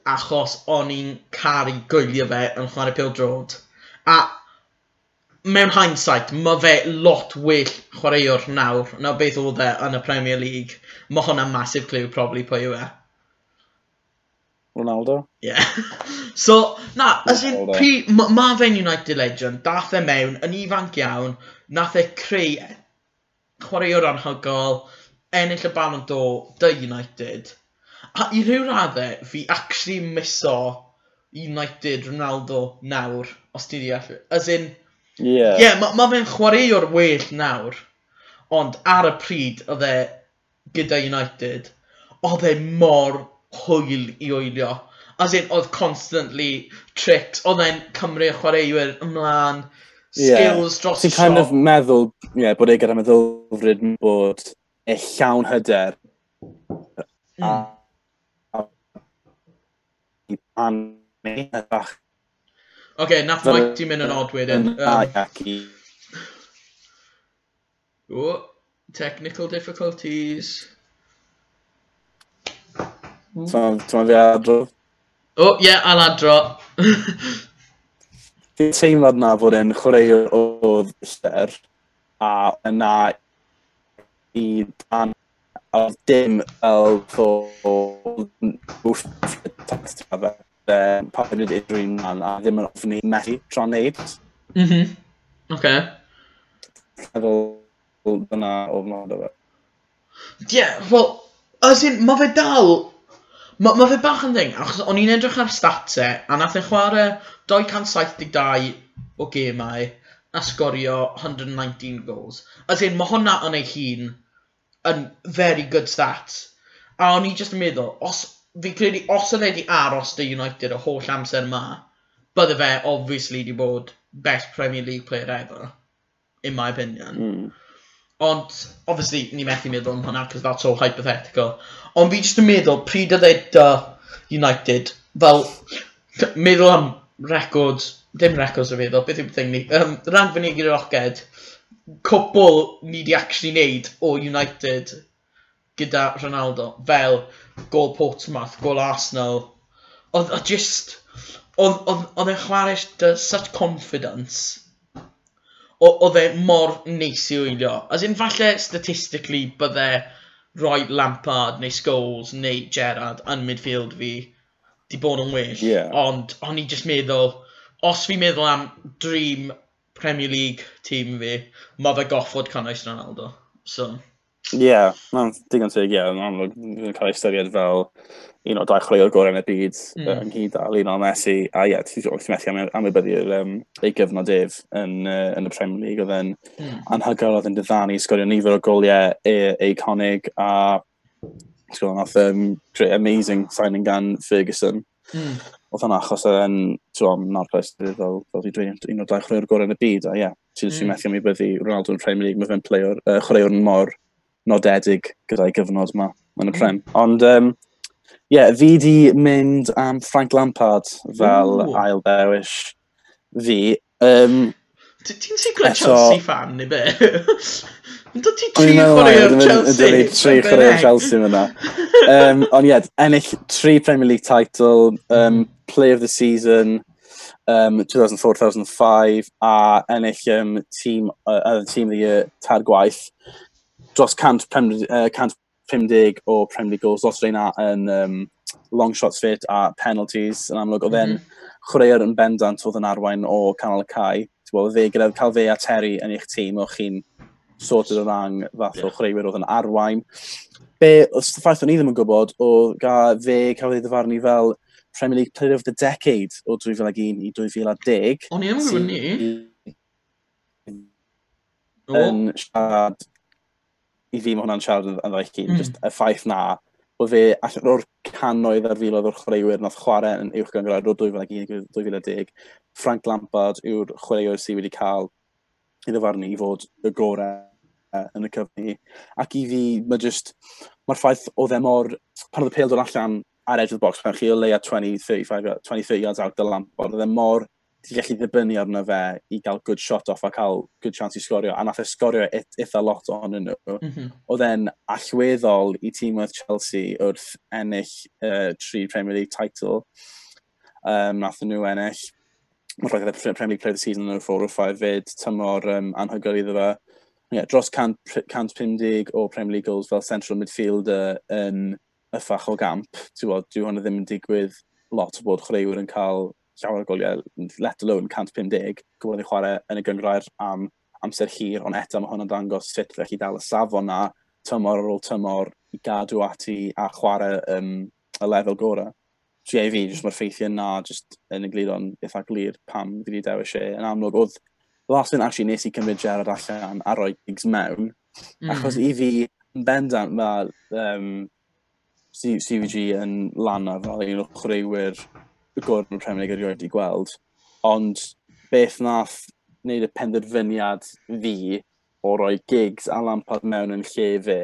achos o'n i'n caru gwylio fe yn chwarae pil drod. A mewn hindsight, mae fe lot well chwaraewr nawr na beth oedd e yn y Premier League. Mae hwnna'n massive clue, probably, pwy yw e.
Ronaldo?
Yeah. *laughs* so, na, as in, pri, ma, ma fe'n United Legend, dath e mewn, yn ifanc iawn, nath e creu chwaraewr anhygol, ennill y Ballon d'Or, dy United. A i ryw raddau, fi actually miso United Ronaldo nawr, os ti deall. As in,
Ie,
yeah. yeah, mae ma fe'n chwaraewr well nawr, ond ar y pryd oedd e gyda United, oedd e mor hwyl i oelio. As in, oedd constantly tricks, oedd e'n Cymru chwaraewyr ymlaen, skills yeah. dros
y kind of meddwl, yeah, bod e gyda meddylfryd bod e llawn hyder mm. a, a, a, a, a, a,
a, a,
a, okay, nath
Mike ti'n mynd yn odd wedyn. Um, oh, technical difficulties.
Ti'n mynd fi adro?
O, oh, ie, yeah, I'll
adro. *laughs* Fi'n teimlad na fod yn chwaraewr oedd lle'r a yna i dan a dim fel fod bwff text fe um, pawyd unrhyw un man a ddim yn ofni methu tra'n neud.
Mhm. Mm
Oce. Meddwl dyna ofnod o fe.
Ie, yeah, wel, as in, mae fe dal... Mae ma fe bach yn ddeng, achos o'n i'n edrych ar statau, a nath e chwarae 272 o gemau a sgorio 119 goals. As in, mae hwnna yn ei hun yn very good stats. A o'n i just yn meddwl, os fi credu os oedd e wedi aros dy United y holl amser yma, bydde fe obviously wedi bod best Premier League player ever, in my opinion.
Mm.
Ond, obviously, ni methu meddwl am hwnna, because that's all hypothetical. Ond fi jyst yn meddwl, pryd oedd e dy United, fel, meddwl am records, dim records o feddwl, beth yw'r thing ni, um, rhan fyny gyda'r oced, cwbl ni wedi actually wneud o United gyda Ronaldo, fel gol Portsmouth, gol Arsenal, oedd o just, oedd e'n e chwarae dy such confidence, oedd e mor neis i wylio. As in, falle statistically bydde roi Lampard neu Scholes neu Gerrard yn midfield fi, di bod yn well.
Yeah.
Ond o'n i just meddwl, os fi'n meddwl am dream Premier League tîm fi, mae fe goffod cynnwys Ronaldo. So.
Ie, yeah, mae'n digon teg ie, yn amlwg, yn cael ei ystyried fel un o dau chwaraewr gorau yn y byd
mm.
yng Nghydal, un o Messi, a ie, ti'n methu am, am y um, ei gyfnod ef yn, uh, yn y Premier League, oedd yn
mm.
anhygoel, oedd yn diddannu, sgorio nifer o goliau e, eiconig, a sgorio nath um, great amazing signing gan Ferguson.
Mm.
Oedd hwnna achos oedd yn, ti'n na'r pres, fel, fel fi dweud, un o dau chwaraewr gorau yn y byd, a ie, ti'n
mm.
methu am ei byddu Ronaldo yn Premier League, mae fe'n uh, chwaraewr mor nodedig gyda'i gyfnod yma yn y hmm. prem. Ond, um, ie, yeah, fi di mynd am Frank Lampard fel
Ooh.
ail bewish fi. Um,
Ti'n
sicr
Chelsea fan, neu be? *laughs* Do ti tri
chwaraeo'r
Chelsea?
Dwi'n tri chwaraeo'r Chelsea fyna. Um, *laughs* ond ie, ennill tri Premier League title, um, Player of the Season, um, 2004-2005, a ennill um, team, uh, other Team of the Year, Tad Gwaith dros 100 150, uh, 150 o Premier League goals, dros reina yn um, long shots fit a penalties yn amlwg. Oedd e'n mm -hmm. chwaraewr yn bendant oedd yn arwain o canol y cae. Wel, fe gyda cael fe a Terry yn eich tîm o'ch chi'n sorted o rang fath yeah. o chwaraewyr oedd yn arwain. Be, y ffaith o'n i ddim yn gwybod, o ga fe cael ei ddyfarnu fel Premier League Player of the Decade o 2001 i 2010.
O'n i ddim yn gwybod ni.
Yn siarad i fi mae hwnna'n siarad yn ddau hun,
mm.
just y ffaith na, o fe allan o'r canoedd ar filoedd o'r chwaraewyr nath chwarae yn uwch gyngrad o 2011-2010, Frank Lampard yw'r chwaraewr sydd wedi cael i farni i fod y gorau e, yn y cyfni. Ac i fi, mae just, mae'r ffaith o dde mor, pan oedd y pêl dod allan ar edge of the box, pan chi o leia 20, 35, 20, yards out the Lampard, oedd e mor ti'n gallu ddibynnu arno fe i gael good shot off a cael good chance i sgorio, a nath e sgorio it, eitha lot ohonyn nhw.
Mm -hmm.
Oedd e'n allweddol i tîmwedd Chelsea wrth ennill uh, tri Premier League title. Um, nath nhw ennill. Mae'n rhaid y Premier League Player of the Season yn 4 o 5 fyd, tymor um, anhygoel iddo fe. Yeah, dros 150 o Premier League goals fel central midfielder yn y ffach o gamp. Ti'n bod, dyw hwnna ddim yn digwydd lot o bod chwaraewyr yn cael llawer o goliau, let alone 150, gwybod yn chwarae yn y gyngrair am amser hir, ond eto mae hwnna'n dangos sut fe chi dal y safon na, tymor ar ôl tymor, i gadw ati a chwarae um, y lefel gorau. So ie, fi, jyst mae'r ffeithiau na, jyst yn y glido'n eitha glir pam fi wedi dewis e. Yn amlwg, oedd last yn actually nes i cymryd Gerard allan a roi gigs mewn,
mm.
achos i fi, yn bendant, mae um, CVG yn lan ar fel un o chwaraewyr y gorau yn Premier League erioed i gweld, ond beth nath wneud y penderfyniad fi o roi gigs a Lampard mewn yn lle fe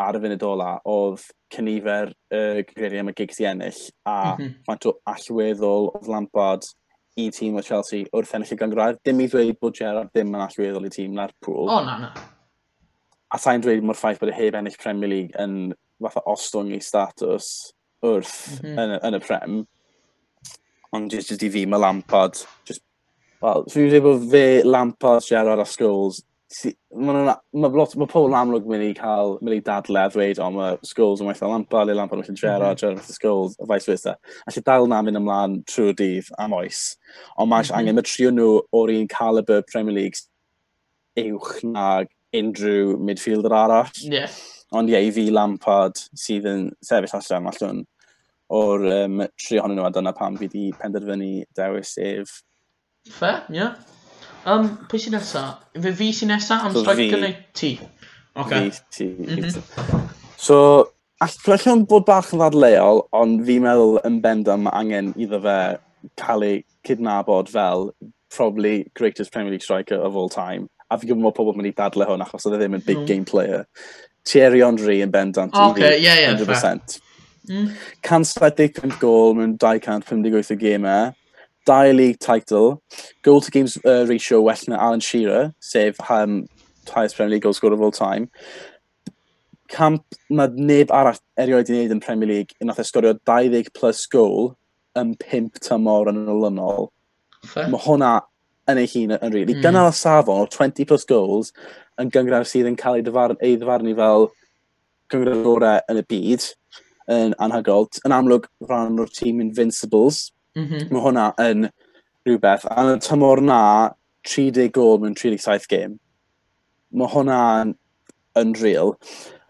ar y funud ola oedd cynifer y uh, greiriau am y gigs i ennill a
mm -hmm.
faint o allweddol oedd Lampard i tîm o Chelsea wrth ennill y gyngrair. Dim i ddweud bod Gerrard ddim yn allweddol i tîm Lerpwl.
O, oh, na, na.
A sa'n dweud mor ffaith bod y heb ennill Premier League yn fatha ostwng ei status wrth mm -hmm. yn, y, yn, y Prem ond jyst jyst i fi, mae Lampard, just, well, fi'n dweud bod fe, Lampard, Gerrard a Scholes, si, mae ma, ma, ma pobl amlwg mynd i cael, mynd i dadle a ddweud, o, mae Scholes yn weithio Lampard, le Lampard yn weithio Gerrard, mhm. Gerrard yn weithio Scholes, a vice versa. A lle dal na mynd ymlaen trwy'r dydd am oes, ond
mae'n
mm -hmm. angen, mae trio nhw o'r un caliber Premier League uwch na unrhyw midfielder arall.
Yeah.
Ond ie, i fi Lampard sydd yn sefyll allan allan o'r um, tri ohonyn nhw a dyna pam fi wedi penderfynu dewis ef.
Fe, ie. Yeah. Um, pwy sy'n nesa? Fe fi sy'n nesa am
so
striker neu ti? Okay.
Fi, ti.
Mm
-hmm. So, allwn bod bach yn ddadleol, ond fi'n meddwl yn bendant mae angen iddo fe cael ei cydnabod fel probably greatest Premier League striker of all time. A fi'n gwybod bod pobl mynd i dadle hwn achos oedd e ddim yn big
no.
game player. Thierry Henry yn bendant. Okay,
yeah, yeah,
100%. Fair.
Mm.
170 gol mewn 258 o gemau, 2 league title, goal to games uh, ratio well na Alan Shearer, sef um, highest Premier League goal scorer of all time. Camp mae neb arall erioed i wneud yn Premier League, e yn nath esgorio 20 plus goal yn 5 tymor yn olynol. Mae hwnna yn ei hun yn rili.
Really.
Mm. Gynnal y safon o 20 plus goals yn gyngor sydd yn cael ei ddyfarn, ei ddyfarnu fel gyngor gorau yn y byd yn anhygol. Yn amlwg rhan o'r tîm Invincibles,
mm -hmm.
mae hwnna yn rhywbeth. A yn y tymor na, 30 gol mewn 37 game. Mae hwnna yn yn real.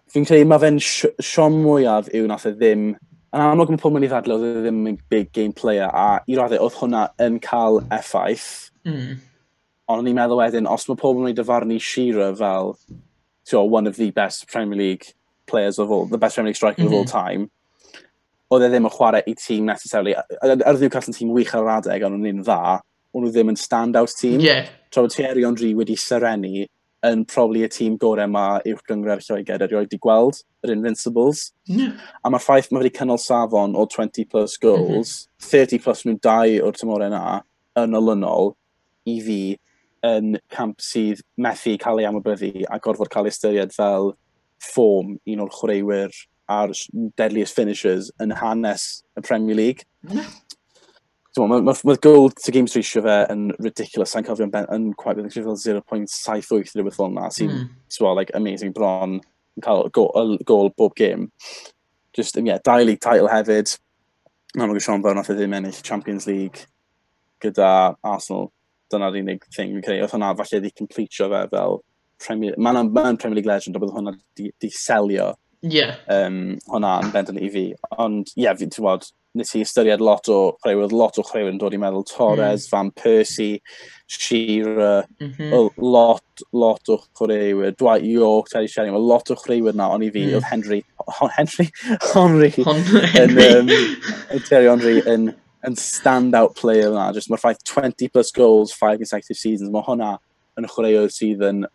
Fi'n credu mae fe'n siom mwyaf yw nath e ddim... Yn amlwg mae pob mynd i ddadle oedd e ddim yn big game player a i raddau oedd hwnna yn cael effaith.
Mm.
Ond o'n i'n meddwl wedyn, os mae pob yn ei dyfarnu Shearer fel so, one of the best Premier League players of all, the best Premier League striker mm -hmm. of all mhm. time, oedd e ddim yn chwarae i tîm necessarily. Ar Newcastle yn tîm wych ar adeg, ond nhw'n dda, ond nhw ddim yn stand-out tîm.
Yeah.
Tra bod Thierry Henry wedi syrenu yn probably y tîm gorau mae uwch gyngre'r Lloegr erioed wedi gweld, yr Invincibles.
Yeah.
A mae'r ffaith mae wedi cynnal safon o 20 plus goals, mm -hmm. 30 plus nhw dau o'r tymorau yna, yn olynol, i fi, yn camp sydd methu cael ei amybyddu a gorfod cael ei ystyried fel ffom un o'r chwaraewyr a'r deadliest finishers yn hanes y Premier League.
Mm.
Mae ma, ma gold to games ratio fe yn ridiculous. Sa'n cofio'n ben yn quite beth, fel 0.78 rhywbeth fel yna. Sy'n,
mm.
well, like, amazing bron yn cael gol, gol bob game. Just, yeah, dau league title hefyd. Mae'n mae'n gwybod fel nath e ddim ennill Champions League gyda Arsenal. Dyna'r unig thing fi'n credu. Oedd hwnna falle wedi completio fe fel Premier... Mae'n ma Premier League Legend, a bydd hwnna di, di selio
yeah.
um, hwnna yn bendant i fi. Ond, ie, yeah, fi, ti'n bod, nes i ystyried lot o chwaraewyr, lot o chwaraewyr yn dod i meddwl Torres, mm. Van Persie, Shearer, mm -hmm. lot, lot o chwaraewyr, Dwight York, Teddy Sheringham, lot o chwaraewyr na, ond i fi,
mm.
oedd Henry, Hon Henry, *laughs* Henry,
Hon Henry.
um, Terry Henry yn, yn stand-out player yna, just mae'r ffaith 20 plus goals, 5 consecutive seasons, mae hwnna yn chwaraewyr sydd yn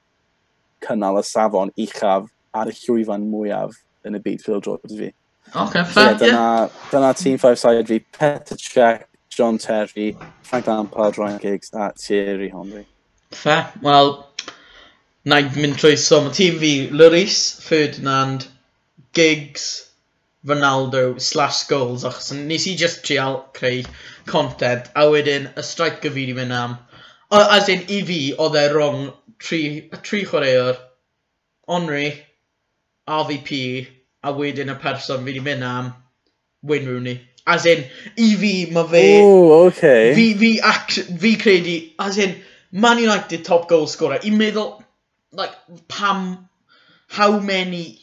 cynnal y safon uchaf ar y llwyfan mwyaf yn y byd Phil George fi.
Ok, fair,
so, yeah,
dyna, yeah.
dyna Team 5 side fi, Petr Cech, John Terry, Frank Lampard, Ryan Giggs a Thierry Henry.
Fair, wel, na i mynd trwy so, mae tîm fi Lloris, Ferdinand, Giggs, Ronaldo slash goals, achos nes i just trial creu content, a wedyn y striker fi wedi mynd am, as in i fi, oedd e rong tri, tri chwaraewr, Onri, RVP, a wedyn y person fi wedi mynd am, Wayne Rooney. As in, i fi, mae fe...
O, okay.
Fi, fi, ac, fi credu, as in, Man United top goal scorer. I'n meddwl, like, pam, how many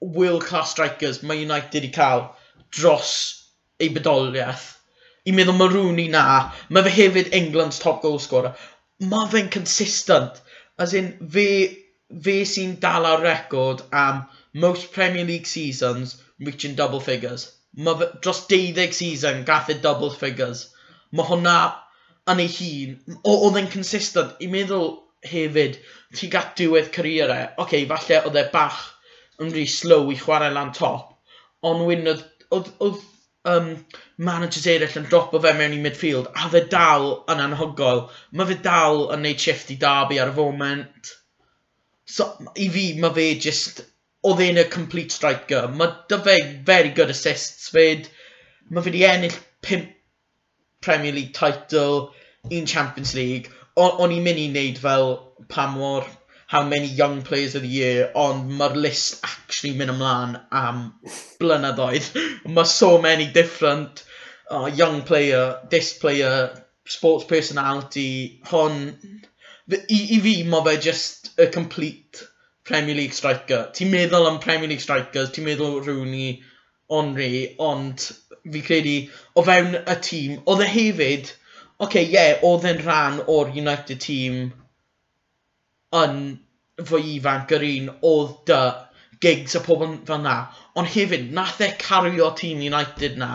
world-class strikers mae United i cael dros ei bedoliaeth. I'n meddwl mae Rooney na, mae fe hefyd England's top goal scorer. Mae fe'n consistent. As in, fe, fe sy'n dala'r record am most Premier League seasons reaching double figures. Mae dros 12 season gath y double figures. Mae hwnna yn ei hun, oedd e'n consistent. I meddwl hefyd, ti gat diwedd career e, oce, okay, falle oedd e bach yn rhy slow i chwarae lan top, ond wyn oedd, oedd, oedd um, managers eraill yn dropo fe mewn i midfield, a fe dal yn anhygoel. Mae fe dal yn neud shift i Derby ar y foment. So, i fi, mae fe just... Oedd e'n y complete striker. Mae dy fe very good assists fyd. Mae fe di ennill 5 Premier League title, un Champions League. O'n i'n mynd i wneud fel pa mor how many young players of the year, ond mae'r list actually mynd ymlaen am blynyddoedd. *laughs* mae so many different uh, young player, this player, sports personality, hon... I, i fi, mae fe just a complete Premier League striker. Ti'n meddwl am Premier League strikers, ti'n meddwl Rooney, Henry, ond fi credu o fewn y tîm, oedd e hefyd, oce, okay, ie, yeah, oedd e'n rhan o'r United team yn fwy ifanc yr un oedd dy gigs a pobl fel na. Ond hefyd, nath e cario tîm United na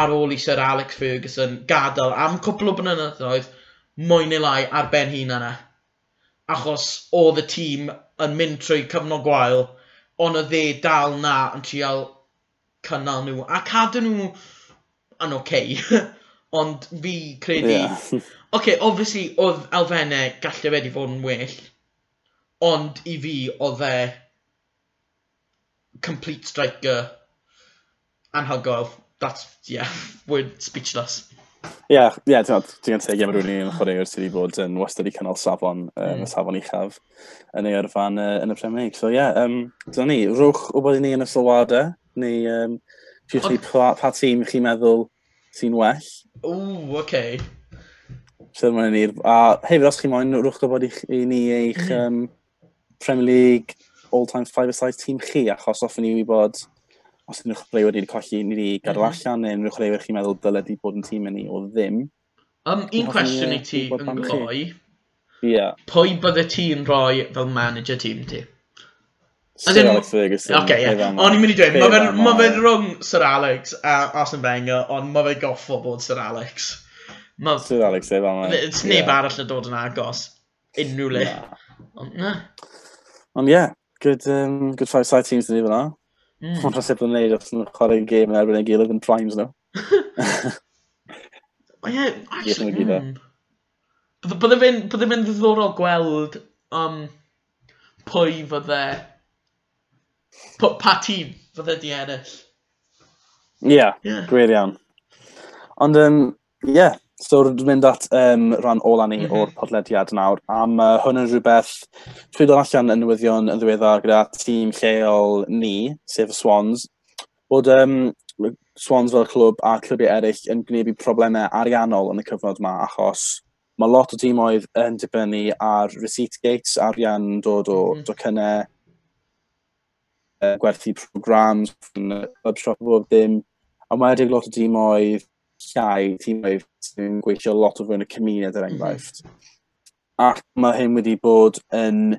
ar ôl i Sir Alex Ferguson gadael am cwpl o blynyddoedd mwy neu lai ar ben hun yna. E. Achos oedd y tîm yn mynd trwy cyfnod gwael, ond y dde dal na yn trial cynnal nhw. A cadw nhw yn oce. Okay. *laughs* ond fi credu...
Yeah. *laughs*
Oce, okay, obviously, oedd elfennau gallu wedi fod yn well Ond i fi, oedd e complete striker anhygoel. That's, yeah, *laughs* we're speechless.
Ie, yeah, yeah, ti'n gan teg am rhywun i'n chwaraewr sydd wedi bod yn wastad i cynnal safon, um,
mm.
safon uchaf yn ei yrfan uh, yn y Premier League. So ie, yeah, um, dyna ni, rwch o bod i ni yn y sylwadau, neu um, chi
ni
pa, pa tîm chi'n meddwl sy'n well.
Ww, oce. Okay.
So, mwyn ni'r... A hefyd, os chi'n moyn, rwch gofod i, i ni eich... Mm. Um, Premier League all-time five-a-side tîm chi, achos hoffwn ni wybod os ydyn nhw'ch breuwyr wedi colli, ni wedi gadw
mm
allan, neu ydyn nhw'ch breuwyr chi'n meddwl dylai di bod yn tîm yn ni o ddim.
Um, un cwestiwn i ti yn gloi.
Ie. Yeah.
Pwy bydde ti'n rhoi fel manager tîm ti?
Sir
in,
Alex Ferguson.
Oce, Okay,
yeah.
O'n i'n mynd i dweud, mae fe rhwng Sir Alex a Arsene Wenger, ond mae fe goffo bod Sir Alex. Ma,
Sir Alex, ef yma.
It's neb arall yn dod yn agos. Unrhyw le. Ond na.
Ond ie, yeah, good, um, good five side teams yn ni fyna.
Mm.
Ond rhaid bod yn neud os yn chwarae game yn erbyn ei gilydd yn primes nhw.
O *laughs* ie, actually, mm. Bydde fe'n ddiddorol gweld um, pwy fydde, pa tîm fydde di ennill.
Ie, yeah,
yeah.
gwir iawn. Ond, um, yeah, So dwi'n mynd at um, rhan ola ni
mm -hmm.
o'r podlediad nawr, am uh, hwn yn rhywbeth trwy dod allan yn newyddion yn ddiweddar gyda tîm lleol ni, sef y Swans, bod um, Swans fel clwb a clwbiau eraill yn gwneud problemau ariannol yn y cyfnod yma achos mae lot o dîmoedd yn dibynnu ar receipt gates, arian dod o
mm
-hmm. docynnau, gwerthu programs, yn y club shop o bob dim, a mae wedi lot o dîmoedd llai tîmoedd sy'n gweithio lot o fwy yn y cymuned er mhm. enghraifft. Mm -hmm. Ac mae hyn wedi bod yn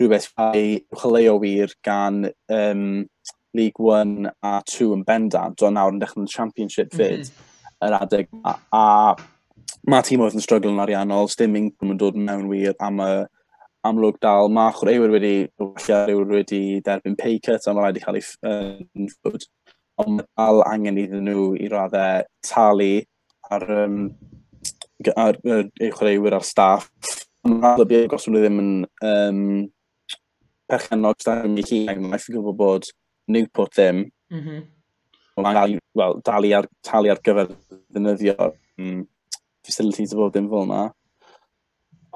rhywbeth fai chyleo wir gan um, League 1 a 2 yn bendant, o nawr yn dechrau'n championship mhm. fyd mm -hmm. yr adeg. A, a mae tîm oedd yn struggle yn ariannol, sdim incwm yn dod mewn wir am y amlwg dal. Mae chwaraewyr wedi, wedi derbyn pay cut a mae rhaid i cael ei ffwrdd ond dal angen iddyn nhw i raddau talu ar, um, ar, ar eu chwaraewyr a'r staff. Ond dal y os nhw ddim yn um, perchenog staff stadiwm i hun, mae'n ffigur bod bod Newport ddim. Mm -hmm. Mae'n well, dalu ar, talu ar gyfer ddefnyddio'r um, mm, facilities o bob dim fel yna.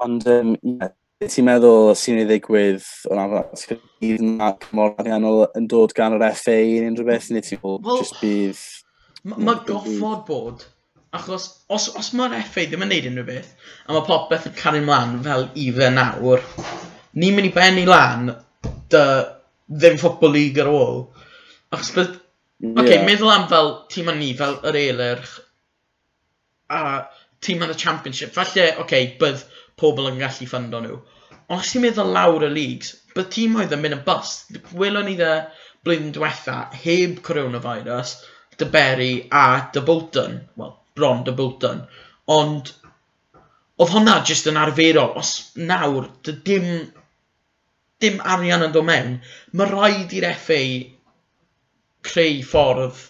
Ond, um, yeah, ti'n meddwl sy'n ei ddigwydd o na fydd na cymor ariannol yn dod gan yr FA yn unrhyw beth, neu ti'n meddwl
well,
just bydd...
Mae goffod bod, achos os, os mae'r FA ddim yn neud unrhyw beth, a mae popeth yn cario ymlaen fel i fe nawr, ni'n mynd i benni lan dy ddim ffobl lig ar ôl. Achos bydd... Yeah. Okay, meddwl am fel tîm yn ni, fel yr eilirch, a tîm yn y championship. Falle, oce, okay, bydd pobl yn gallu ffundo nhw. Ond Os ti'n meddwl lawr y leagues, bydd tîm oedd yn mynd yn bust. Welon ni dde blwyddyn diwetha, heb coronavirus, dy Berry a dy Bolton. Wel, bron dy Bolton. Ond, oedd hwnna jyst yn arferol. Os nawr, dy dim, dim arian yn dod mewn, mae rhaid i'r FA creu ffordd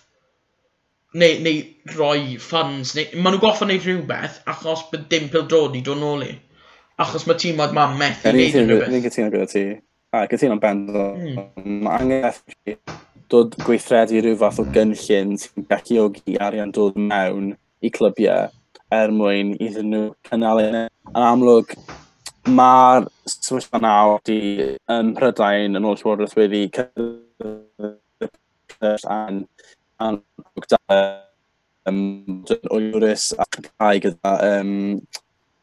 neu, neu roi funds, neu, maen nhw goffa wneud rhywbeth achos bydd dim pildrodi dod nôl i. Achos mae tîmod ma'n methu gwneud
rhywbeth.
Fi'n cytuno
gyda ti. A, cytuno'n bend. Mae angen FG dod gweithredu rhyw fath o gynllun sy'n beciogi arian dod mewn i clybiau er mwyn iddyn nhw cynnal un. Yn amlwg, mae'r sefyllfa nawr di ym Mhrydain yn ôl Llywodraeth wedi cyrraedd an amlwg da um, oerus ac ai gyda um,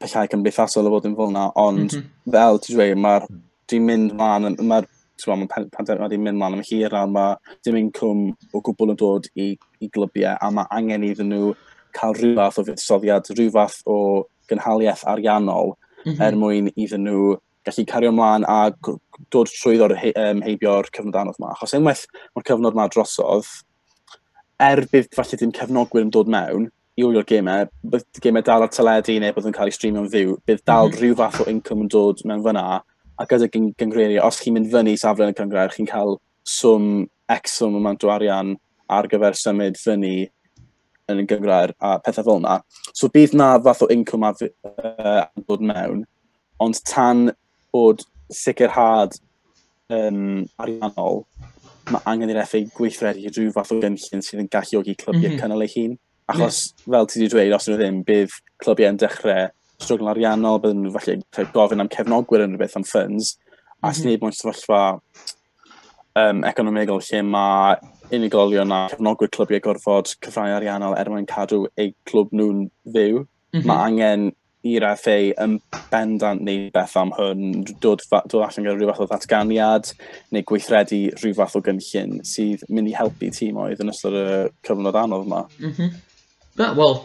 pellau cymdeithasol o fod yn fel na, ond
mhm. mm -hmm.
fel ti'n dweud, mae'r dwi'n mynd mlaen, mae'r ma pandemig wedi mynd mlaen am hir a mae dim incwm o gwbl yn dod i, i glybiau a mae angen iddyn nhw cael rhyw fath o fuddsoddiad, rhyw fath o gynhaliaeth ariannol
mm -hmm.
er mwyn iddyn nhw gallu cario ymlaen a dod trwyddo'r he, um, heibio'r cyfnod anodd yma. Achos unwaith mae'r cyfnod yma drosodd, er bydd falle dim cefnogwyr yn dod mewn, i wylio'r gemau, e, bydd gemau e dal ar teledu neu bydd yn cael ei streamio'n fyw, bydd dal
mm -hmm.
rhyw fath o income yn dod mewn fyna, a gyda gyngreirio, os chi'n mynd fyny safle yn y cyngrair, chi'n cael swm X swm amount o arian ar gyfer symud fyny yn y gyngrair a pethau fel yna. So bydd na fath o income a uh, dod mewn, ond tan bod sicrhad um, ariannol, mae angen i'r FA gweithredu rhyw fath o gynllun sydd yn galluogi clybiau mm -hmm. cynnal ei hun. Achos, mm. fel ti wedi dweud, os nhw e ddim, bydd clybiau yn dechrau strwgl ariannol, bydd nhw falle gofyn am cefnogwyr yn rhywbeth am ffyns, a mm -hmm. sy'n mewn sefyllfa um, economigol lle mae unigolion a cefnogwyr clybiau gorfod cyfrau ariannol er mwyn cadw eu clwb nhw'n fyw.
Mm -hmm.
Mae angen i'r FA yn bendant neu beth am hwn, dod, dod allan gyda rhyw fath o ddatganiad neu gweithredu rhyw fath o gynllun sydd mynd i helpu tîmoedd yn ystod y cyfnod anodd yma.
Mm -hmm. Na, wel...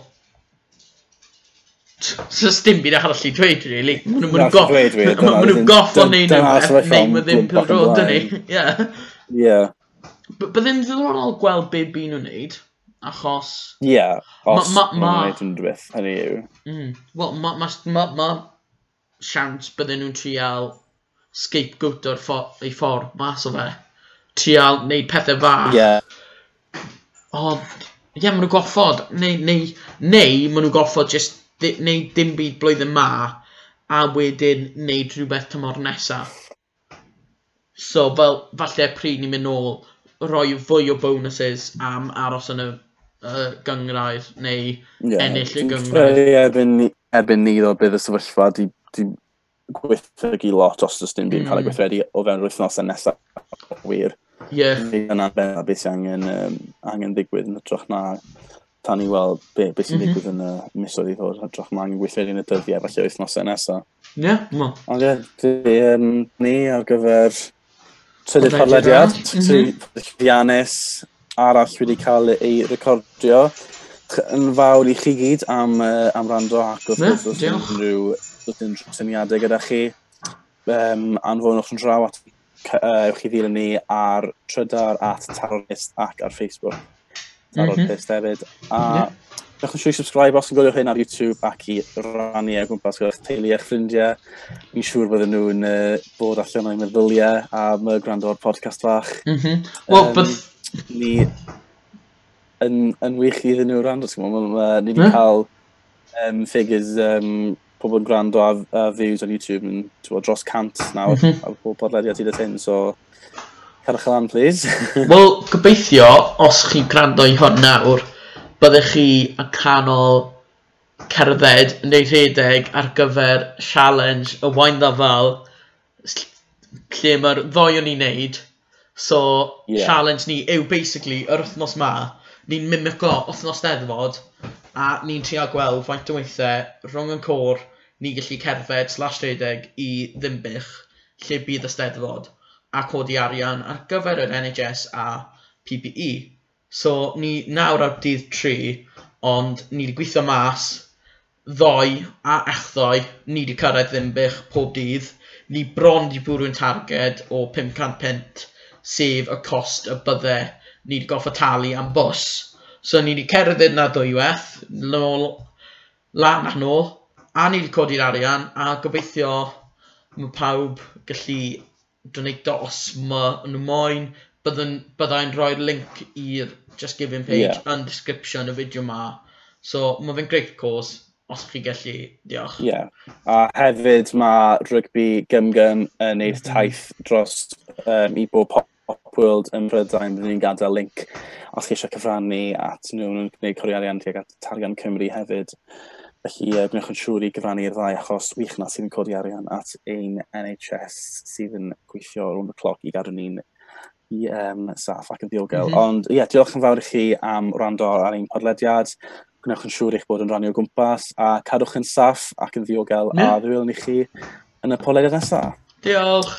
Sa's dim byd arall i dweud, really. Mae'n nhw'n goff... Mae'n nhw'n goff o'n neud rhywbeth, neu mae ddim pildrod yn ei. *laughs* Ie.
Ie.
Byddai'n ddiddorol gweld be byd nhw'n neud, achos...
Ie, yeah, os ma'n neud yn dweud, hynny yw.
Mm, wel, mae siant bydden nhw'n trial scapegoat o'r ei ffordd mas o fe. Trial neud pethau fach.
Ie.
Ond, ie, maen nhw goffod, neu, neu, neu maen nhw goffod just di, neu dim byd blwyddyn ma, a wedyn neud rhywbeth tymor nesaf. So, fel, falle pryd ni'n mynd nôl, roi fwy o bonuses am aros yn y uh, gyngrair, neu
yeah,
ennill y gyngrair.
Ie, erbyn, erbyn ni ddo bydd y sefyllfa, di, di gweithredu lot os ys dim byd mm. cael ei
hmm.
gweithredu o fewn yr wythnosau nesaf wir.
Ie.
Yeah. Yn arbenn a beth sy'n angen, um, angen digwydd yn ytrach na tan i weld be, be sy'n
mm -hmm.
digwydd yn y misoedd i ddod, hytrach mae angen gweithio yn y dyddiau, falle wythnosau nesaf.
Ie, yeah, mo.
Ond ie, di, um, ni ar gyfer trydydd
podlediad,
Rhiannes, mhm. arall wedi cael ei recordio. Yn fawr i chi gyd am, uh, am rando ac wrth gwrs
yeah,
unrhyw syniadau gyda chi. Um, anfonwch yn draw at uh, ewch chi ddilyn ni ar trydar at Tarotist ac ar Facebook. Tarotist mm -hmm. hefyd. A
yeah.
Dewch yn siŵr subscribe os yn gwylio hyn ar YouTube ac i rannu e gwmpas gyda'ch teulu a'ch ffrindiau. Mi'n siŵr bydden nhw'n uh, bod allan o'i meddyliau am y gwrando o'r podcast fach.
Mm -hmm. Wel,
um,
but...
Ni yn, yn wych iddyn nhw rand, os gwybod. Ni wedi cael um, figures um, pobl yn gwrando a, a views on YouTube yn dros cant nawr
mm
-hmm. a pob podlediad hyd at hyn, so cadwch lan, please. *laughs*
Wel, gobeithio, os chi'n gwrando i hwn nawr, byddech chi yn canol cerdded neu rhedeg ar gyfer challenge y wain ddafal lle mae'r ddoi o'n i'n neud. So,
yeah.
challenge ni yw basically yr wythnos ma, ni'n mimico wythnos deddfod a ni'n trio gweld faint o weithiau rhwng yn cwr ni gallu cerdded slash rhedeg i ddimbych lle bydd y steddfod a codi arian ar gyfer yr NHS a PPE. E. So ni nawr ar dydd 3, ond ni wedi gweithio mas, ddoe a echddoe, ni wedi cyrraedd ddimbych pob dydd, ni bron wedi bwrw'n targed o 500 pint, sef y cost y bydde ni wedi goffa talu am bws. So ni wedi cerdded na ddwywaith, nôl lan a nôl, a ni wedi codi'r arian, a gobeithio mae pawb gallu donato os mae nhw moyn. Byddai'n byddai rhoi'r link i'r Just Giving page
yeah.
yn description y fideo yma. So mae fe'n great course, os chi gallu, diolch.
Ie, yeah. a hefyd mae rygbi gymgym yn neud mhm. taith dros um, i bob Pop World yn Prydain, byddwn ni'n gadael link os chi eisiau cyfrannu at nhw'n gwneud cwriariant tuag at Targan Cymru hefyd. Felly, uh, gwnewch yn siŵr i gyfannu'r ddau achos wych na sydd yn codi arian at ein NHS sydd yn gweithio rhwng y cloc i gadw ni'n i um, saff ac yn ddiogel. Mm -hmm. Ond ie, yeah, diolch yn fawr i chi am wrando ar ein podlediad. Gwnewch yn siŵr eich bod yn rannu o gwmpas a cadwch yn saff ac yn ddiogel
mm.
a ddiwylwn i chi yn y podlediad nesaf.
Diolch!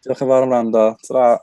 Diolch yn fawr am wrando. Ta-ra!